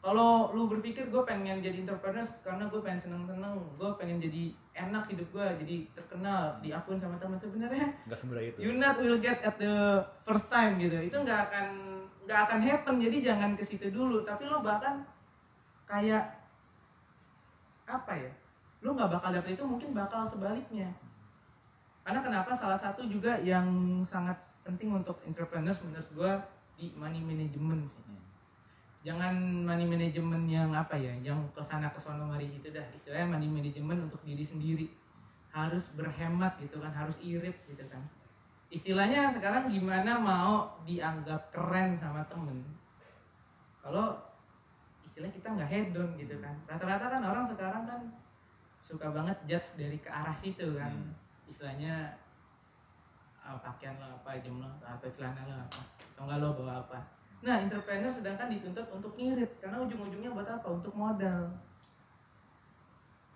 Kalau lu berpikir gue pengen jadi entrepreneurs karena gue pengen seneng-seneng gue pengen jadi enak hidup gue jadi terkenal diakun sama teman. Sebenarnya nggak semudah itu. you not will get at the first time gitu. Itu nggak akan nggak akan happen jadi jangan ke situ dulu. Tapi lo bahkan kayak apa ya lo nggak bakal dapet itu mungkin bakal sebaliknya. Karena kenapa? Salah satu juga yang sangat penting untuk entrepreneurs menurut gua di money management sih. Hmm. jangan money management yang apa ya yang ke sana ke sana mari gitu dah. Istilahnya money management untuk diri sendiri. Harus berhemat gitu kan harus irit gitu kan istilahnya sekarang gimana mau dianggap keren sama temen? Kalau istilah kita nggak hedon gitu kan. Rata-rata kan orang sekarang kan suka banget judge dari ke arah situ kan. Hmm. istilahnya ah, pakaian lo apa jam lo apa celana lo apa atau enggak lo bawa apa? Nah entrepreneur sedangkan dituntut untuk irit karena ujung-ujungnya buat apa? Untuk modal.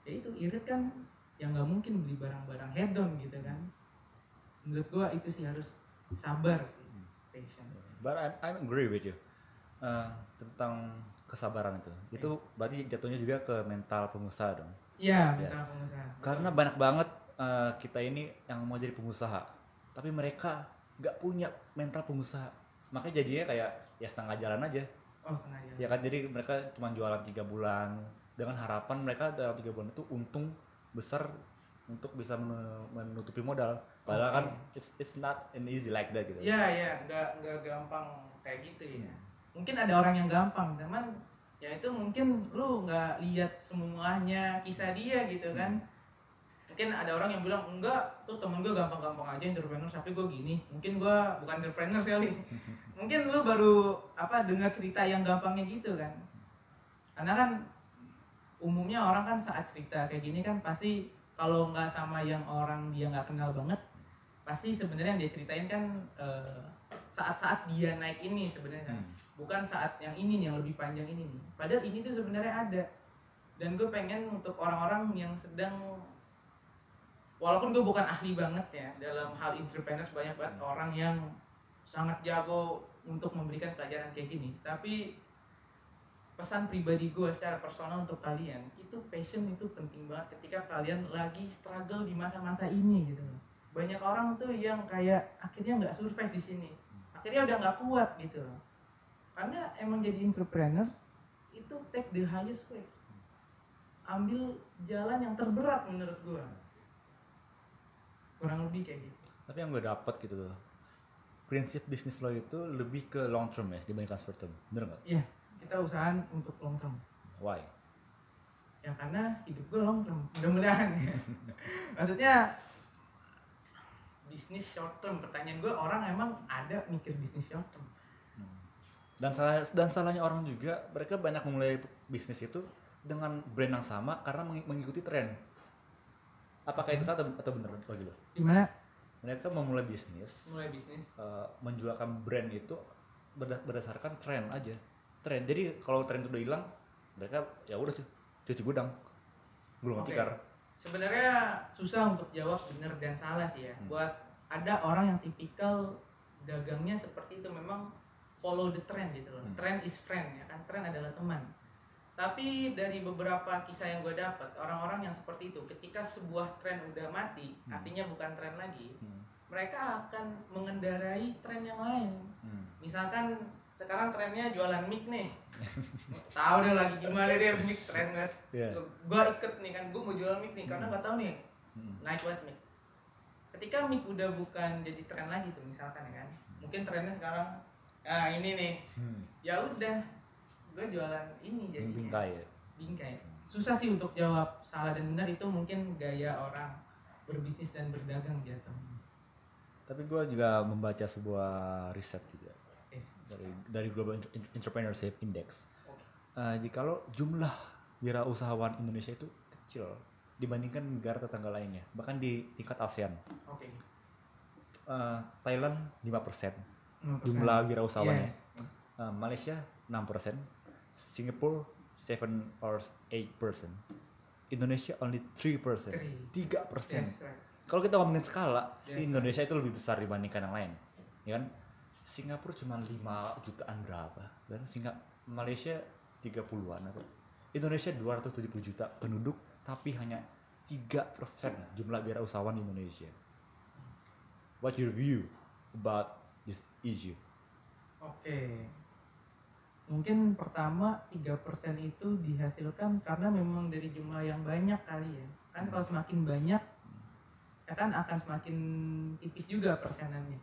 Ya itu irit kan yang nggak mungkin beli barang-barang hedon gitu kan menurut gua itu sih harus sabar sih patient But I, I agree with you Eh, tentang kesabaran itu. Itu berarti jatuhnya juga ke mental pengusaha dong. iya Ya. mental pengusaha Karena banyak banget eh, kita ini yang mau jadi pengusaha, tapi mereka nggak punya mental pengusaha. Makanya jadinya kayak ya setengah jalan aja. oh sengaja Ya kan jadi mereka cuma jualan tiga bulan dengan harapan mereka dalam tiga bulan itu untung besar untuk bisa men- menutupi modal. Padahal kan it's it's not an easy like that gitu. Iya iya nggak nggak gampang kayak gitu ya. Mungkin ada orang yang gampang, teman. Ya itu mungkin lu nggak lihat semuanya kisah dia gitu kan. Mungkin ada orang yang bilang enggak, tuh temen gue gampang-gampang aja entrepreneur, tapi gue gini. Mungkin gue bukan entrepreneur sekali. mungkin lu baru apa dengar cerita yang gampangnya gitu kan. Karena kan umumnya orang kan saat cerita kayak gini kan pasti kalau nggak sama yang orang dia nggak kenal banget pasti sebenarnya yang dia ceritain kan eh, saat-saat dia naik ini sebenarnya. Hmm. bukan saat yang ini nih yang lebih panjang ini nih. Padahal ini tuh sebenarnya ada. Dan gue pengen untuk orang-orang yang sedang walaupun gue bukan ahli banget ya dalam hal entrepreneurs banyak banget orang yang sangat jago untuk memberikan pelajaran kayak gini. Tapi pesan pribadi gue secara personal untuk kalian itu passion itu penting banget ketika kalian lagi struggle di masa-masa ini gitu loh banyak orang tuh yang kayak akhirnya nggak survive di sini. Akhirnya udah nggak kuat gitu loh. Karena emang jadi entrepreneur itu take the highest way. Ambil jalan yang terberat menurut gua. Kurang lebih kayak gitu. Tapi yang gue dapet gitu loh, prinsip bisnis lo itu lebih ke long term ya dibandingkan short term, bener nggak? iya kita usahakan untuk long term. Why? ya karena hidup gue long term mudah-mudahan. Ya. maksudnya bisnis short term pertanyaan gue orang emang ada mikir bisnis short term Dan salah dan salahnya orang juga, mereka banyak memulai bisnis itu dengan brand yang sama karena mengi- mengikuti tren. Apakah itu salah atau, atau bener bagi lo? gimana Mereka memulai bisnis, mulai bisnis eh, menjualkan brand itu berda- berdasarkan tren aja. Tren. Jadi kalau tren itu udah hilang, mereka ya udah sih cuci gudang, gulung Oke. tikar. sebenarnya susah untuk jawab benar dan salah sih ya Hmm. buat ada orang yang tipikal dagangnya seperti itu memang follow the trend gitu loh Hmm. trend is friend ya kan trend adalah teman tapi dari beberapa kisah yang gue dapat orang-orang yang seperti itu ketika sebuah tren udah mati Hmm. artinya bukan tren lagi Hmm. mereka akan mengendarai tren yang lain Hmm. misalkan sekarang trennya jualan mic nih tahu deh lagi gimana dia mic tren banget Iya. gue ikut nih kan gue mau jual mic nih karena Hmm. nggak tahu nih Hmm. naik banget mic ketika mic udah bukan jadi tren lagi tuh misalkan ya kan mungkin trennya sekarang ah ini nih Hmm. ya udah gue jualan ini jadi Bingkai ya. bingkai susah sih untuk jawab salah dan benar itu mungkin gaya orang berbisnis dan berdagang jatuh Tapi gue juga membaca sebuah riset juga dari dari Global Entre- Entrepreneurship Index. Oke. Eh, jikalau jumlah wirausahawan Indonesia itu kecil dibandingkan negara tetangga lainnya, bahkan di tingkat ASEAN. oke Eh, Thailand 5%, 5%. jumlah wirausahawannya. Yes. Uh, Malaysia 6%, Singapore 7 or 8%, Indonesia only 3%. Three. 3%. Yes, right. Kalau kita ngomongin skala, Yes. Indonesia itu lebih besar dibandingkan yang lain. Ya kan? Singapura cuma 5 jutaan berapa? Dan Singa Malaysia 30-an atau Indonesia 270 juta penduduk tapi hanya 3% jumlah wirausahawan di Indonesia. What's your view about this issue? Oke. Mungkin pertama 3% itu dihasilkan karena memang dari jumlah yang banyak kali ya. Kan kalau semakin banyak ya kan akan semakin tipis juga persenannya.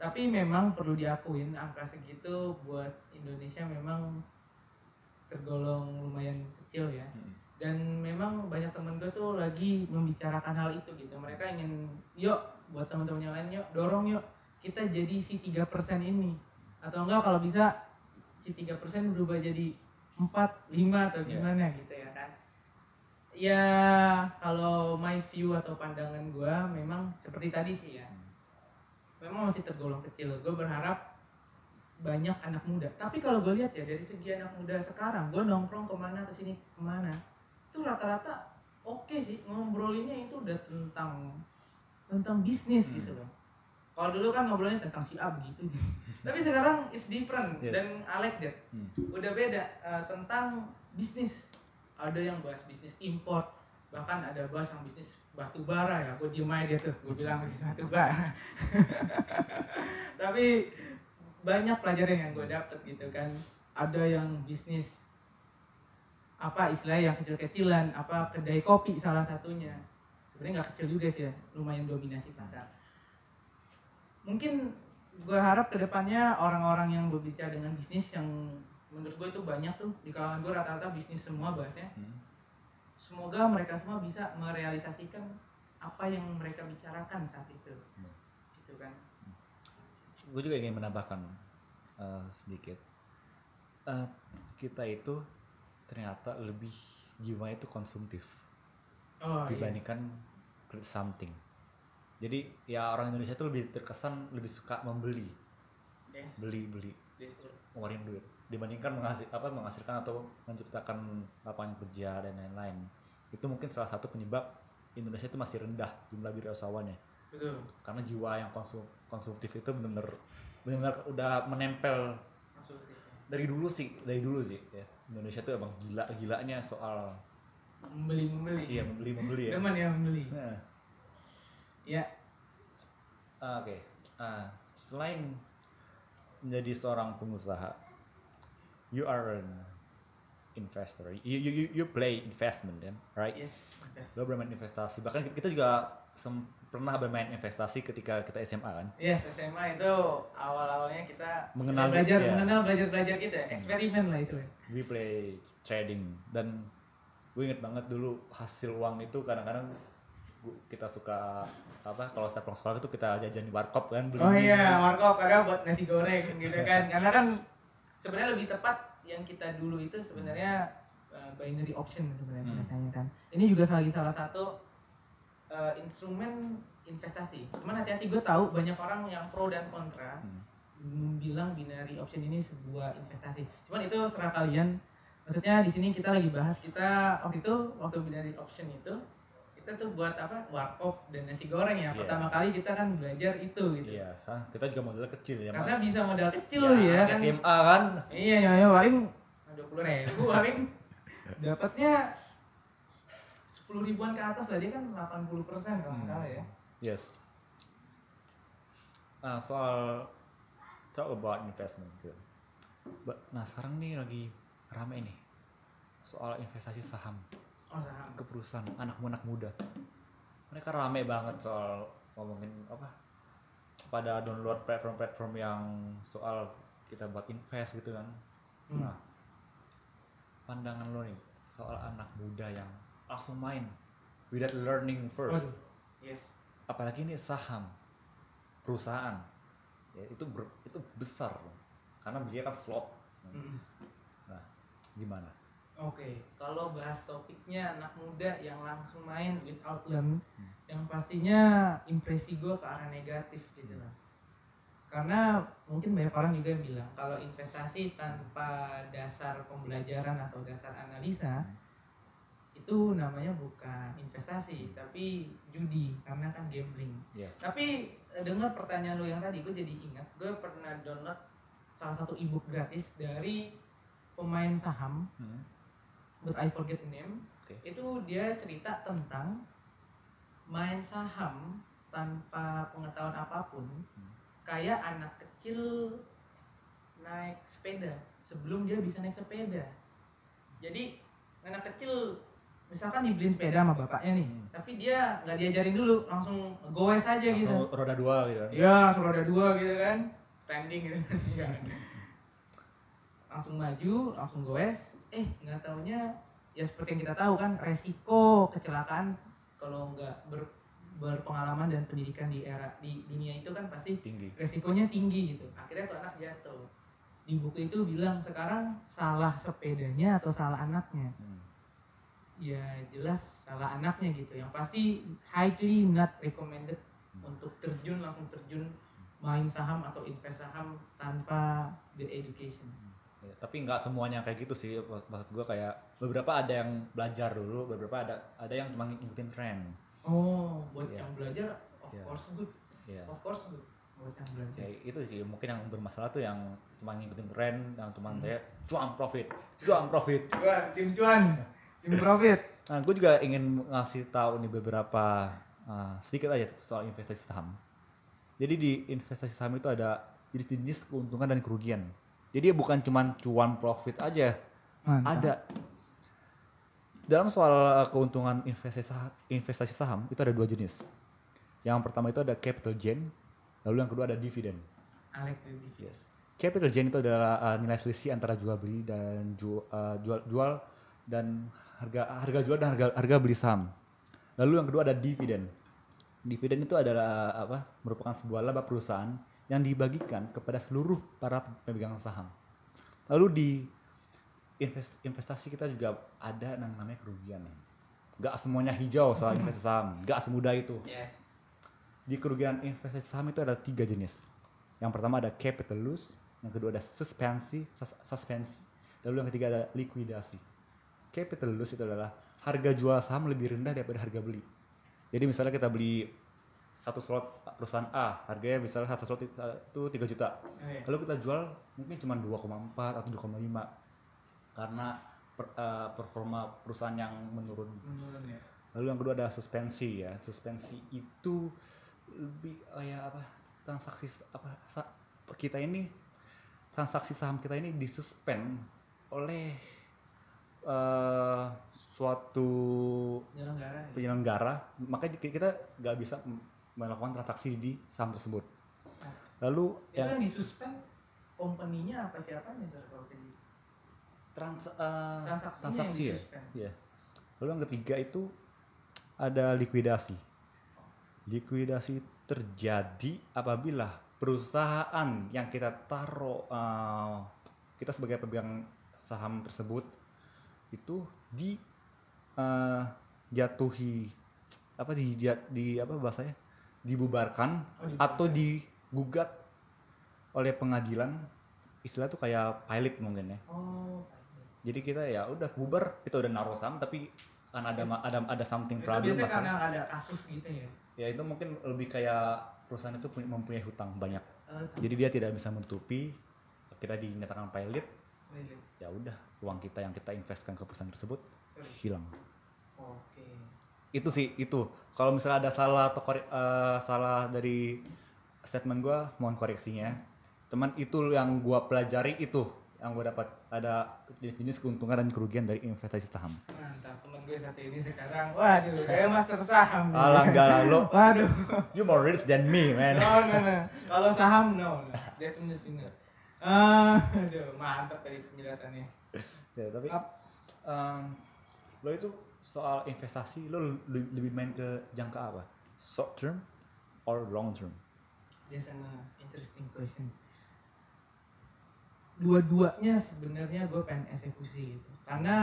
Tapi memang perlu diakuin angka segitu buat Indonesia memang tergolong lumayan kecil ya. Dan memang banyak temen gue tuh lagi membicarakan hal itu gitu. Mereka ingin yuk buat teman-teman yang lain yuk dorong yuk. Kita jadi si 3% ini. Atau enggak kalau bisa si 3% berubah jadi 4, 5 atau Iya. gimana gitu ya kan. Ya kalau my view atau pandangan gua memang seperti tadi sih ya. Memang masih tergolong kecil. Gue berharap banyak anak muda. Tapi kalau gue lihat ya dari segi anak muda sekarang gue nongkrong ke mana ke sini ke mana itu rata-rata oke sih ngobrolinnya itu udah tentang tentang bisnis Hmm. gitu loh. Kalau dulu kan ngobrolnya tentang si A begitu tapi sekarang it's different Yes. dan I like that Hmm. udah beda eh, tentang bisnis. Ada yang bahas bisnis import bahkan ada bahas yang bisnis batu bara ya. Gue diem aja dia tuh gue bilang bisnis batu bara. Tapi banyak pelajaran yang gue dapet gitu kan. Ada yang bisnis apa istilahnya yang kecil-kecilan apa kedai kopi salah satunya. Sebenarnya nggak kecil juga sih ya lumayan dominasi pasar. Mungkin gue harap ke depannya orang-orang yang berbicara dengan bisnis yang menurut gue itu banyak tuh di kalangan gue rata-rata bisnis semua bahasnya. Hmm. semoga mereka semua bisa merealisasikan apa yang mereka bicarakan saat itu. Hmm. gitu kan. Gue juga ingin menambahkan uh, sedikit. Uh, kita itu ternyata lebih jiwa itu konsumtif oh dibandingkan create something. Jadi ya orang Indonesia itu lebih terkesan lebih suka membeli. Iya. yes, beli beli. True. ngeluarin duit. Dibandingkan menghasil apa menghasilkan atau menciptakan lapangan kerja dan lain-lain. Itu mungkin salah satu penyebab Indonesia itu masih rendah jumlah wirausahawannya. Betul. Karena jiwa yang konsum konsumtif itu benar-benar benar-benar udah menempel. Maksudnya dari dulu sih dari dulu sih ya Indonesia tuh emang gila gilanya soal membeli membeli. Iya membeli membeli ya. Teman ya membeli. Nah, ya. Ah, oke. Ah, selain menjadi seorang pengusaha you are an investor. You you you, you play investment kan right? Yes yes lo bermain investasi. Bahkan kita- kita juga sem- pernah bermain investasi ketika kita SMA kan Yes, SMA itu awal-awalnya kita Mengenal belajar ya. mengenal belajar-belajar gitu ya, eksperimen lah itu. we play trading dan gue inget banget dulu hasil uang itu kadang-kadang kita suka apa kalau setiap pulang sekolah itu kita jajan di warkop kan beli Oh iya, Marco kadang buat nasi goreng gitu kan. Karena kan sebenarnya lebih tepat yang kita dulu itu sebenarnya uh, binary option sebenarnya Hmm. biasanya kan. Ini juga lagi salah satu uh, instrumen investasi. Cuman hati-hati gue tahu banyak orang yang pro dan kontra Hmm. mm, bilang binary option ini sebuah investasi. Cuman itu serah kalian. Maksudnya di sini kita lagi bahas kita waktu itu waktu binary option itu kita tuh buat apa warkop dan nasi goreng ya. Iya. Pertama kali kita kan belajar itu gitu. iya sah kita juga modalnya kecil ya Karena bisa modal kecil Ya, ya, kan. SMA kan Iya ya, ya paling dua puluh ribu paling dapatnya sepuluh ribuan ke atas lah dia kan 80 persen kalau nggak Hmm. salah ya. yes nah soal talk about investment gitu. Nah sekarang nih lagi rame nih soal investasi saham Oh saham. ke perusahaan anak-anak muda mereka rame banget soal ngomongin apa pada download platform-platform yang soal kita buat invest gitu kan Hmm. nah pandangan lo nih soal anak muda yang langsung main without learning first Waduh. Yes. apalagi ini saham perusahaan ya itu ber- itu besar loh. karena dia kan slot Mm. nah gimana Oke, kalau bahas topiknya anak muda yang langsung main without learn, Hmm. yang pastinya impresi gue ke arah negatif gitu lah. karena mungkin banyak orang juga yang bilang kalau investasi tanpa dasar pembelajaran atau dasar analisa itu namanya bukan investasi tapi judi karena kan gambling Iya. tapi eh, dengar pertanyaan lo yang tadi gue jadi ingat gue pernah download salah satu ebook gratis dari pemain saham Hmm. but I forget the name Oke. itu dia cerita tentang main saham tanpa pengetahuan apa pun Hmm. kayak anak kecil naik sepeda sebelum dia bisa naik sepeda jadi anak kecil misalkan dibeliin sepeda sama bapaknya nih Hmm. tapi dia nggak diajarin dulu langsung goes aja gitu Langsung roda dua gitu kan. Iya, langsung roda dua gitu kan. Standing gitu kan. Enggak. langsung maju, langsung goes. Eh, nggak taunya ya seperti yang kita tahu kan resiko kecelakaan kalau nggak ber, berpengalaman dan pendidikan di era di dunia itu kan pasti Tinggi. resikonya tinggi gitu. Akhirnya tuh anak jatuh. Di buku itu bilang sekarang salah sepedanya atau salah anaknya. Hmm. Ya jelas salah anaknya gitu. Yang pasti highly not recommended untuk terjun langsung terjun main saham atau invest saham tanpa bereducation. Ya, tapi nggak semuanya kayak gitu sih. Mak- Maksud gua kayak beberapa ada yang belajar dulu, beberapa ada ada yang cuma ngikutin tren. Oh, buat Iya. yang belajar of Iya. course good. Ya. Of course good buat yang belajar. ya itu sih mungkin yang bermasalah tuh yang cuma ngikutin tren yang cuma Hmm. kayak cuan profit cuan profit Cuan, tim cuan, profit. nah gue juga ingin ngasih tahu nih beberapa uh, sedikit aja soal investasi saham jadi di investasi saham itu ada jenis-jenis keuntungan dan kerugian jadi bukan cuma cuan profit aja Mantap. ada dalam soal uh, keuntungan investasi saham, investasi saham itu ada dua jenis yang pertama itu ada capital gain lalu yang kedua ada dividen. Yes. Capital gain itu adalah uh, nilai selisih antara jual beli dan ju- uh, jual jual dan harga harga jual dan harga harga beli saham. Lalu yang kedua ada dividen. Dividen itu adalah uh, apa? merupakan sebuah laba perusahaan yang dibagikan kepada seluruh para pemegang saham. Lalu di invest- investasi kita juga ada yang namanya kerugian. Gak semuanya hijau soal investasi saham, gak semudah itu Yes. di kerugian investasi saham itu ada tiga jenis. Yang pertama ada capital loss, yang kedua ada suspensi, sus- suspensi, lalu yang ketiga ada likuidasi. Capital loss itu adalah harga jual saham lebih rendah daripada harga beli. Jadi misalnya kita beli satu slot perusahaan A, harganya misalnya satu slot itu 3 juta. Oke. Lalu kita jual mungkin cuma 2,4 atau 2,5 karena per- eh, performa perusahaan yang menurun Menurun ya. Lalu yang kedua ada suspensi ya. Suspensi itu lebih kayak apa? Transaksi apa kita ini transaksi saham kita ini disuspend oleh eh, suatu Penyelenggara. ya. penyelenggara, makanya ki- kita nggak bisa melakukan transaksi di saham tersebut. Lalu Itu yang yang disuspend company-nya apa siapanya Sir, kalau gitu? trans, eh, Transaksinya transaksi yang ya. Iya. Lalu yang ketiga itu ada likuidasi. Likuidasi terjadi apabila perusahaan yang kita taruh eh, kita sebagai pemegang saham tersebut itu di eh, jatuhi apa di, di apa bahasanya dibubarkan Oh, dibubarkan. atau digugat oleh pengadilan istilah tuh kayak pilot mungkin ya Oh. jadi kita ya udah bubar kita udah naruh saham tapi kan ada ada ada something Itu problem biasanya karena ada kasus gitu ya. ya itu mungkin lebih kayak perusahaan itu punya- mempunyai hutang banyak Eh, jadi dia tidak bisa menutupi kita dinyatakan pilot Really? ya udah uang kita yang kita investkan ke perusahaan tersebut hilang Oke. itu sih itu kalau misalnya ada salah atau kore- eh, salah dari statement gua mohon koreksinya teman itu yang gua pelajari itu yang gua dapat ada jenis-jenis keuntungan dan kerugian dari investasi saham Mantap, temen gue satu ini sekarang, waduh, kayak master saham. Alah enggak lah lo Waduh, you more rich than me man no, no, no. Kalau saham, no, no. definitely no. Ah, aduh, mantap tadi penjelasannya. Ya, tapi Ap- em, lo itu soal investasi lo le- lebih main ke jangka apa short term or long term That's an interesting question. Dua-duanya sebenarnya gue pengen eksekusi gitu. Karena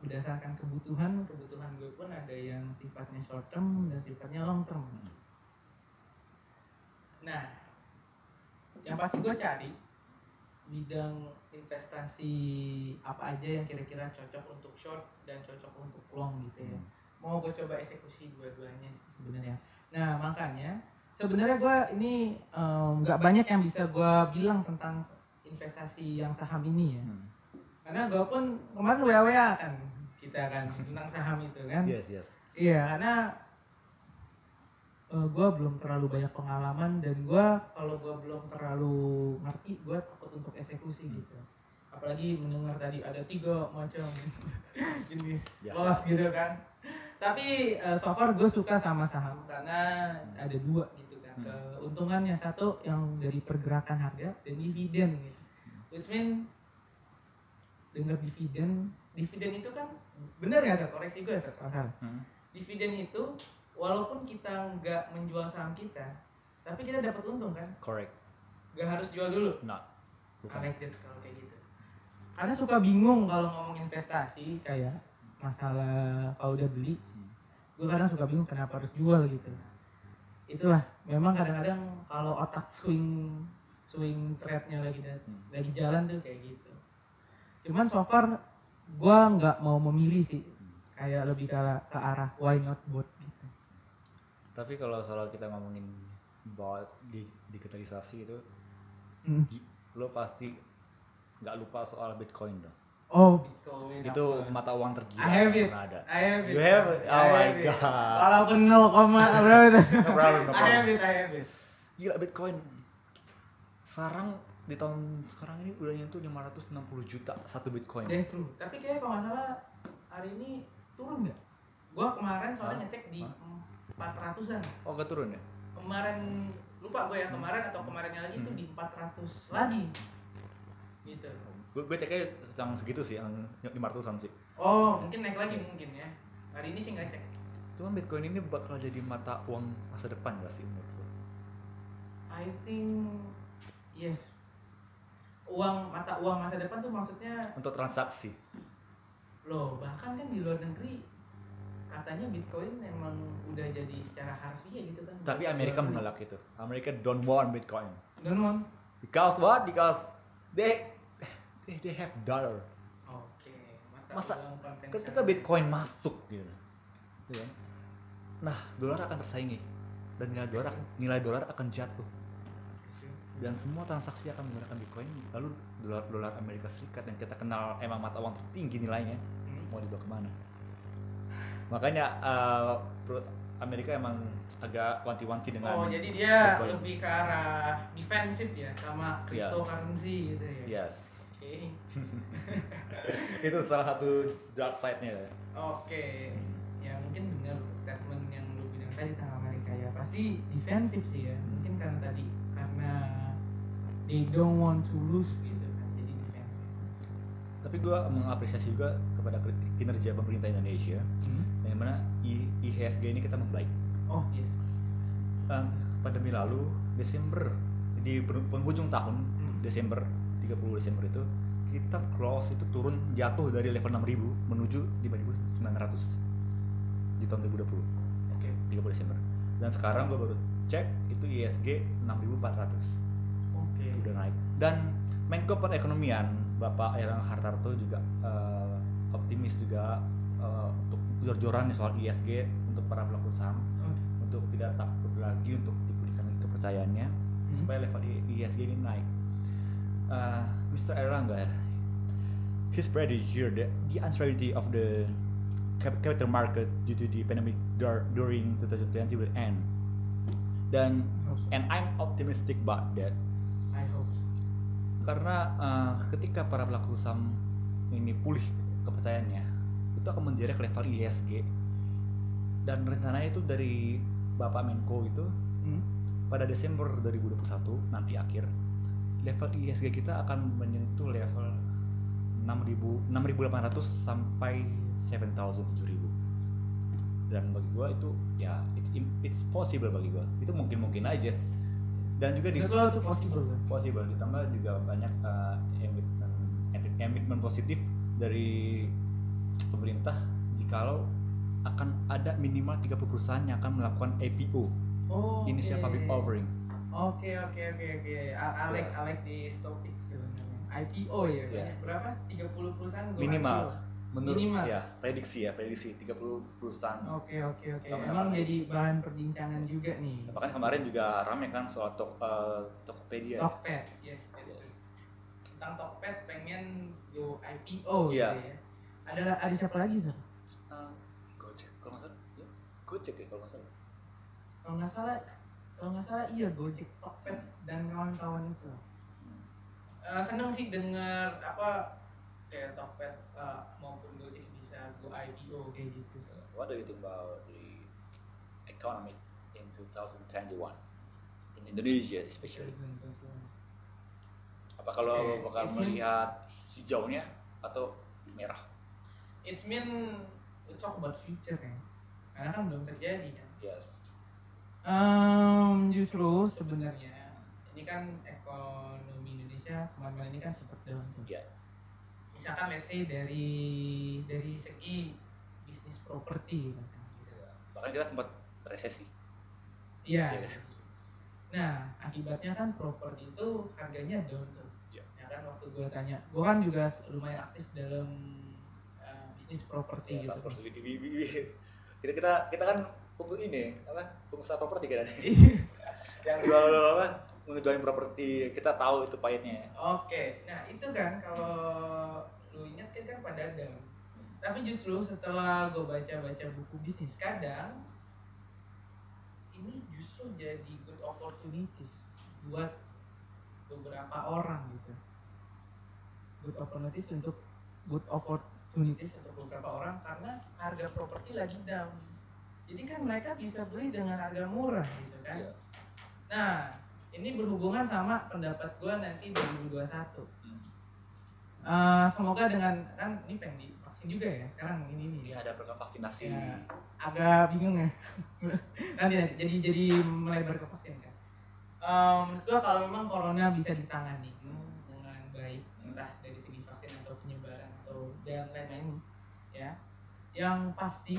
berdasarkan kebutuhan, kebutuhan gue pun ada yang sifatnya short term dan sifatnya long term. Nah, yang pasti gue cari bidang investasi apa aja yang kira-kira cocok untuk short dan cocok untuk long gitu ya. Mau gue coba eksekusi dua-duanya sebenarnya. Nah makanya sebenarnya gue ini em, nggak banyak yang bisa gue bilang tentang investasi yang saham ini ya. Hmm. karena gue pun kemarin wa wa kan kita kan tentang saham itu kan. Yes, yes. Iya, karena gue belum terlalu banyak pengalaman dan gue kalau gue belum terlalu ngerti, gue takut untuk eksekusi gitu. Apalagi mendengar tadi ada tiga macam jenis loss gitu kan. Tapi eh, so far gue suka sama saham karena ada dua gitu kan. Hmm. Keuntungannya satu yang dari pergerakan harga dan dividen gitu. Which mean dengar dividen, dividen itu kan bener ya, Sat? koreksi gue salah Hmm. dividen itu walaupun kita nggak menjual saham kita tapi kita dapat untung kan Correct. nggak harus jual dulu Not. Bukan. connected kalau kayak gitu karena suka bingung kalau ngomong investasi kayak masalah kalau udah beli gue kadang suka bingung kenapa harus jual gitu itulah memang kadang-kadang kalau otak swing swing trade-nya lagi Hmm. lagi jalan tuh kayak gitu cuman so far gue nggak mau memilih sih kayak lebih ke, ke arah why not gitu Tapi kalau soal kita ngomongin about di digitalisasi itu, Hmm. lo pasti nggak lupa soal Bitcoin dong. Oh, Bitcoin. itu apa? mata uang tergila I have it. ada. I have it. You have it? I Oh my have it. God. Walaupun 0, berapa itu? No problem, no I have it, I have it. Gila Bitcoin. Sekarang di tahun sekarang ini udah nyentuh 560 juta satu Bitcoin. That's true. Tapi kayak kalau nggak salah hari ini turun nggak? Gua kemarin soalnya ngecek di Hah? 400-an. Oh, gak turun ya? Kemarin lupa gue ya kemarin atau kemarinnya lagi itu Hmm. di 400 lagi. Gitu. Gue gue ceknya yang segitu sih, yang 500-an sih. Oh, mungkin naik lagi mungkin ya. Hari ini sih nggak cek. Cuman Bitcoin ini bakal jadi mata uang masa depan gak sih menurut lo? I think yes. Uang mata uang masa depan tuh maksudnya Untuk transaksi. Loh, bahkan kan di luar negeri katanya Bitcoin emang udah jadi secara harfiah gitu kan. Tapi Amerika menolak itu. Amerika don't want Bitcoin. Don't want. Because what? Because they they, they have dollar. Oke. mata Masa konvensional. ketika Bitcoin masuk gitu. Kan? Nah, dolar akan tersaingi dan nilai dolar nilai dolar akan jatuh dan semua transaksi akan menggunakan Bitcoin lalu dolar dolar Amerika Serikat yang kita kenal emang mata uang tertinggi nilainya Hmm. mau dibawa ke mana makanya perut Amerika emang agak wanti-wanti dengan Oh, jadi dia Bitcoin. lebih ke arah defensif ya sama Iya. cryptocurrency gitu ya. yes Oke. itu salah satu dark side-nya ya. Oke. Ya mungkin benar statement yang lu bilang tadi tentang Amerika ya pasti defensif sih ya. Mungkin karena tadi karena they don't want to lose gitu kan jadi defensif. tapi gue mengapresiasi juga kepada kinerja pemerintah Indonesia yang mana I- IHSG ini kita membaik Oh yes. Eh, pandemi lalu Desember di pen- penghujung tahun Hmm. Desember 30 Desember itu kita close itu turun jatuh dari level 6000 menuju 5900 di tahun 2020 Oke. 30 Desember dan sekarang gue baru cek itu ISG 6400 Oke. udah naik dan Menko Perekonomian Bapak Erlangga Hartarto juga eh, optimis juga eh, untuk jor-joran nih soal ISG untuk para pelaku saham Oke. untuk tidak takut lagi untuk dipulihkan kepercayaannya Hmm. supaya level ISG ini naik. Uh, Mr. Erlangga, he's pretty here that the uncertainty of the cap- capital market due to the pandemic dur- during 2020 will end. Dan so. and I'm optimistic about that I hope. so. karena uh, ketika para pelaku saham ini pulih kepercayaannya itu akan menderek level ISG dan rencananya itu dari Bapak Menko itu Hmm. pada Desember 2021 nanti akhir level ISG kita akan menyentuh level 6000 6800 sampai 7000 7000 dan bagi gua itu ya it's it's possible bagi gua. Itu mungkin mungkin aja. Dan juga di itu possible kan? possible. Ditambah juga banyak uh, emit- emitmen positif dari jikalau akan ada minimal 30 perusahaan yang akan melakukan IPO Oh. initial oke. public offering Oke oke oke oke. A- Alek Ya. Alek di topik sebenarnya. IPO ya. Ya. Berapa? 30 perusahaan Minimal. IPO. Menurut Minimal. ya, prediksi ya, prediksi 30 perusahaan. Oke oke oke. Sama Emang apa? jadi bahan perbincangan juga nih. Bahkan kemarin juga rame kan soal tok, eh, Tokopedia. ya. Tokped, yes, yes, yes. Tentang Tokped pengen go IPO Iya. gitu ya. Ada ada siapa lagi sih? Eh, Gojek kalau nggak salah. Ya, Gojek ya kalau nggak salah. Kalau nggak salah, kalau nggak salah iya Gojek, Tokped dan kawan-kawan itu. Eh, seneng sih dengar apa kayak Tokped eh, maupun Gojek bisa go IPO kayak gitu. What do you think about the economy in 2021 in Indonesia especially? Apa kalau Okay, bakal it's melihat hijaunya atau merah? It's mean we talk about future kan. Karena kan belum terjadi kan. Yes. Um, justru sebenarnya ini kan ekonomi Indonesia kemarin-kemarin ini kan sempat down tuh. Iya. Misalkan let's say dari dari segi bisnis properti gitu. Bahkan kita sempat resesi. Iya. Iya. Nah, akibatnya kan properti itu harganya down tuh. Iya. Ya kan waktu gue tanya, gue kan juga lumayan aktif dalam uh, bisnis properti Ya, gitu. we- kita kita kita kan pengu- ini apa pengusaha properti kan yang jual apa ngejualin properti kita tahu itu pahitnya Oke, nah itu kan kalau lu ingat kan kan pada down. Tapi justru setelah gue baca-baca buku bisnis kadang ini justru jadi good opportunities buat beberapa orang gitu. Good opportunities untuk good opportunities untuk beberapa orang karena harga properti lagi down. Jadi kan mereka bisa beli dengan harga murah gitu kan. Iya. Nah, ini berhubungan sama pendapat gue nanti 2021. Hmm. Eh, semoga dengan kan ini pengen divaksin juga ya sekarang ini nih. ini ada program vaksinasi Ya, agak bingung ya. nanti, nanti jadi jadi melebar ke vaksin kan. Um, menurut gua kalau memang corona bisa ditangani dengan baik entah dari segi vaksin atau penyebaran atau dan lain-lain. Yang pasti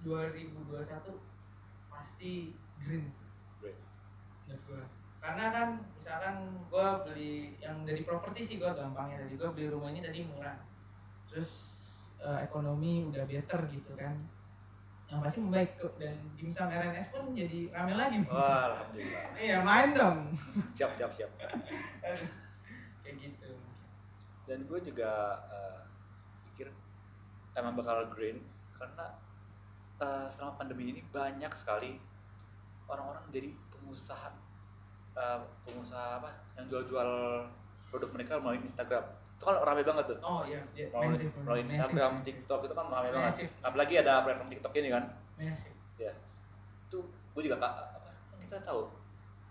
2021 pasti green sih. Green. menurut gua. Karena kan misalkan gua beli yang dari properti sih gua gampangnya tadi. Gua beli rumah ini tadi murah. Terus eh, ekonomi udah better gitu kan. Yang pasti membaik kok dan dimsum RNS pun jadi rame lagi. Wah alhamdulillah. Iya main dong. Siap siap siap. Kayak gitu dan gue juga pikir emang bakal green karena eh, selama pandemi ini banyak sekali orang-orang jadi pengusaha eh, pengusaha apa yang jual-jual produk mereka melalui Instagram. Itu kan rame banget tuh. Oh iya iya melalui, massive, melalui Instagram, TikTok itu kan rame banget. Apalagi ada platform TikTok ini kan. Massive. ya itu gue juga kak apa kan kita tahu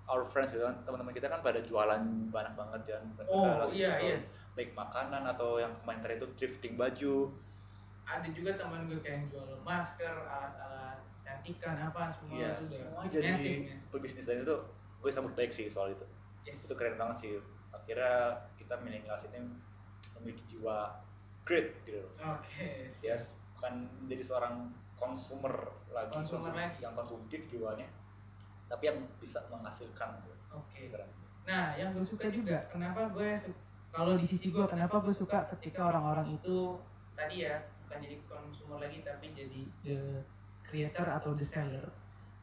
our friends gitu kan teman-teman kita kan pada jualan banyak banget kan Mereka Oh, iya, iya. baik makanan atau yang kemarin terakhir itu thrifting baju ada juga teman gue kayak yang jual masker alat-alat cantikan apa semua Iya, itu semuanya jadi pebisnis dan itu gue sambut baik sih soal itu Yes. itu keren banget sih akhirnya kita milenials ini memiliki jiwa great gitu loh Oke, siap. yes bukan menjadi seorang konsumer lagi Consumer konsum- lagi. yang konsumtif jiwanya tapi yang bisa menghasilkan gitu. Oke. keren Nah, yang gue suka juga, kenapa gue kalau di sisi gue, kenapa gue suka ketika orang-orang itu tadi ya bukan jadi consumer lagi tapi jadi the creator atau the seller.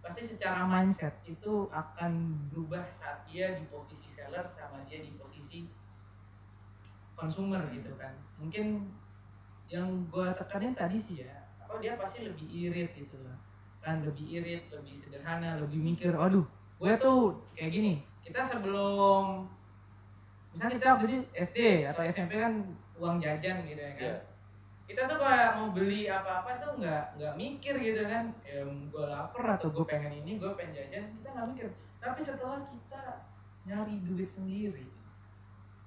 Pasti secara mindset itu akan berubah saat dia di posisi seller sama dia di posisi consumer gitu kan. Mungkin yang gue tekanin tadi sih ya, apa dia pasti lebih irit gitu loh. Kan lebih irit, lebih sederhana, lebih mikir, aduh gue tuh kayak gini kita sebelum misalnya kita waktu itu SD atau SMP kan uang jajan gitu ya kan Iya. Kita tuh kayak mau beli apa-apa tuh nggak nggak mikir gitu kan. Ya gue lapar atau gue pengen ini gue pengen jajan kita nggak mikir. Tapi setelah kita nyari duit sendiri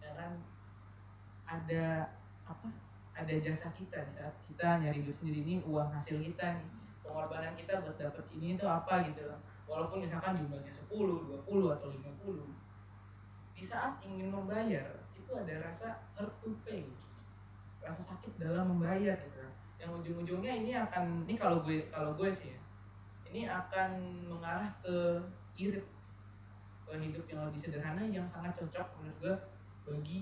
ya kan ada apa? Ada jasa kita di saat kita nyari duit sendiri ini uang hasil kita nih. Pengorbanan kita buat dapet ini itu apa gitu loh walaupun misalkan jumlahnya 10, 20 atau 50 di saat ingin membayar itu ada rasa hurt to pay rasa sakit dalam membayar gitu. Yang ujung-ujungnya ini akan ini kalau gue kalau gue sih ya ini akan mengarah ke irit gaya hidup yang lebih sederhana yang sangat cocok menurut gue bagi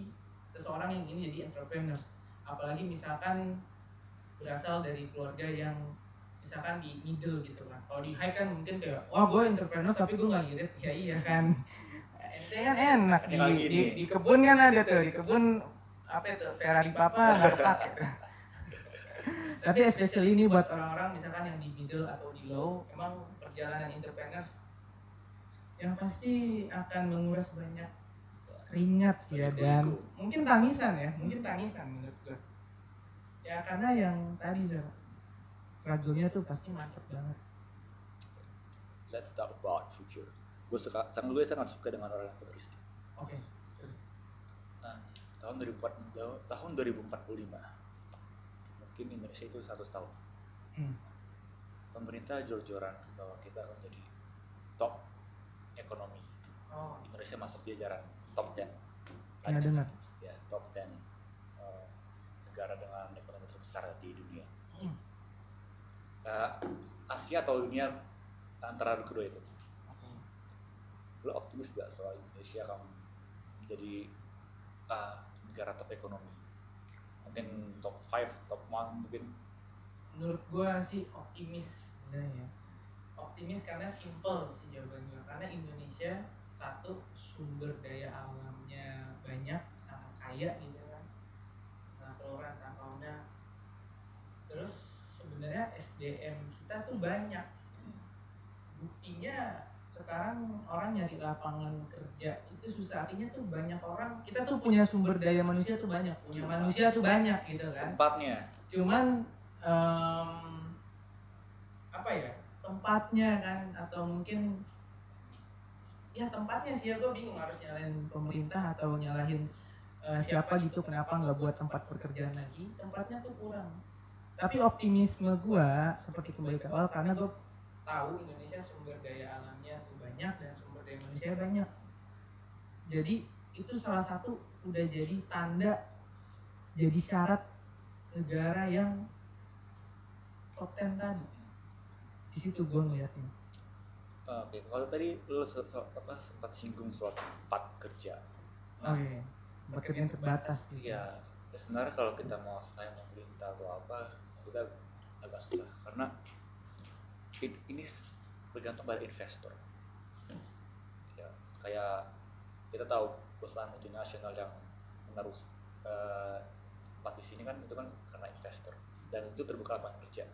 seseorang yang ingin jadi entrepreneur. Apalagi misalkan berasal dari keluarga yang misalkan di middle gitu kan. Kalau di high kan mungkin kayak wah gue entrepreneur tapi gue nggak ngirit. Ya iya kan. Kan enak di, di, gini. di kebun kan ada tuh di kebun apa itu? Ferrari papa nggak kepake tapi especially ini buat orang-orang misalkan yang di middle atau di low emang perjalanan entrepreneur yang pasti akan menguras banyak keringat sih ya dan mungkin tangisan ya mungkin tangisan menurut gue ya karena yang tadi struggle-nya tuh pasti mantep banget. Let's talk about future. Gue suka, sangat gue sangat suka dengan orang yang futuristik. Tahun 2004, tahun 2045 mungkin Indonesia itu 100 tahun. Hmm. Pemerintah jor-joran bahwa kita akan menjadi top ekonomi. oh Indonesia masuk di jajaran top 10. pernah dengar Ya, top 10 eh, negara dengan ekonomi terbesar di dunia. Hmm. Eh, Asia atau dunia antara kedua itu. Oke. Lo optimis gak soal Indonesia akan menjadi uh, negara top ekonomi? Mungkin top 5, top 1 mungkin. Menurut gua sih optimis sebenarnya. Optimis karena simple sih jawaban gua. Karena Indonesia satu sumber daya alamnya banyak sangat kaya gitu kan. Nah flora fauna terus sebenarnya SDM kita tuh banyak. Buktinya sekarang orang nyari lapangan kerja itu susah. Artinya tuh banyak orang kita tuh punya sumber daya manusia tuh banyak punya manusia tuh banyak gitu kan. tempatnya. Cuman em, apa ya tempatnya kan atau mungkin ya tempatnya sih ya gue bingung harus nyalahin pemerintah atau nyalahin eh, siapa gitu kenapa nggak buat tempat pekerjaan lagi. Tempatnya tuh kurang. Tapi optimisme gue seperti kembali ke awal karena gue tahu Indonesia sumber daya tuh banyak dan sumber daya manusia banyak. Jadi itu salah satu udah jadi tanda jadi syarat negara yang top 10 tadi. Di situ gue ngeliatnya oke kalau tadi lo se- se- apa, sempat singgung soal tempat kerja. Oke pekerjaan terbatas gitu. Iya, ya sebenarnya kalau kita mau sayang sama pemerintah atau apa, kita agak susah. Karena ini bergantung pada investor. Ya, kayak kita tahu perusahaan multinasional yang eh, tempat di sini kan itu kan karena investor dan itu terbuka lapangan kerja.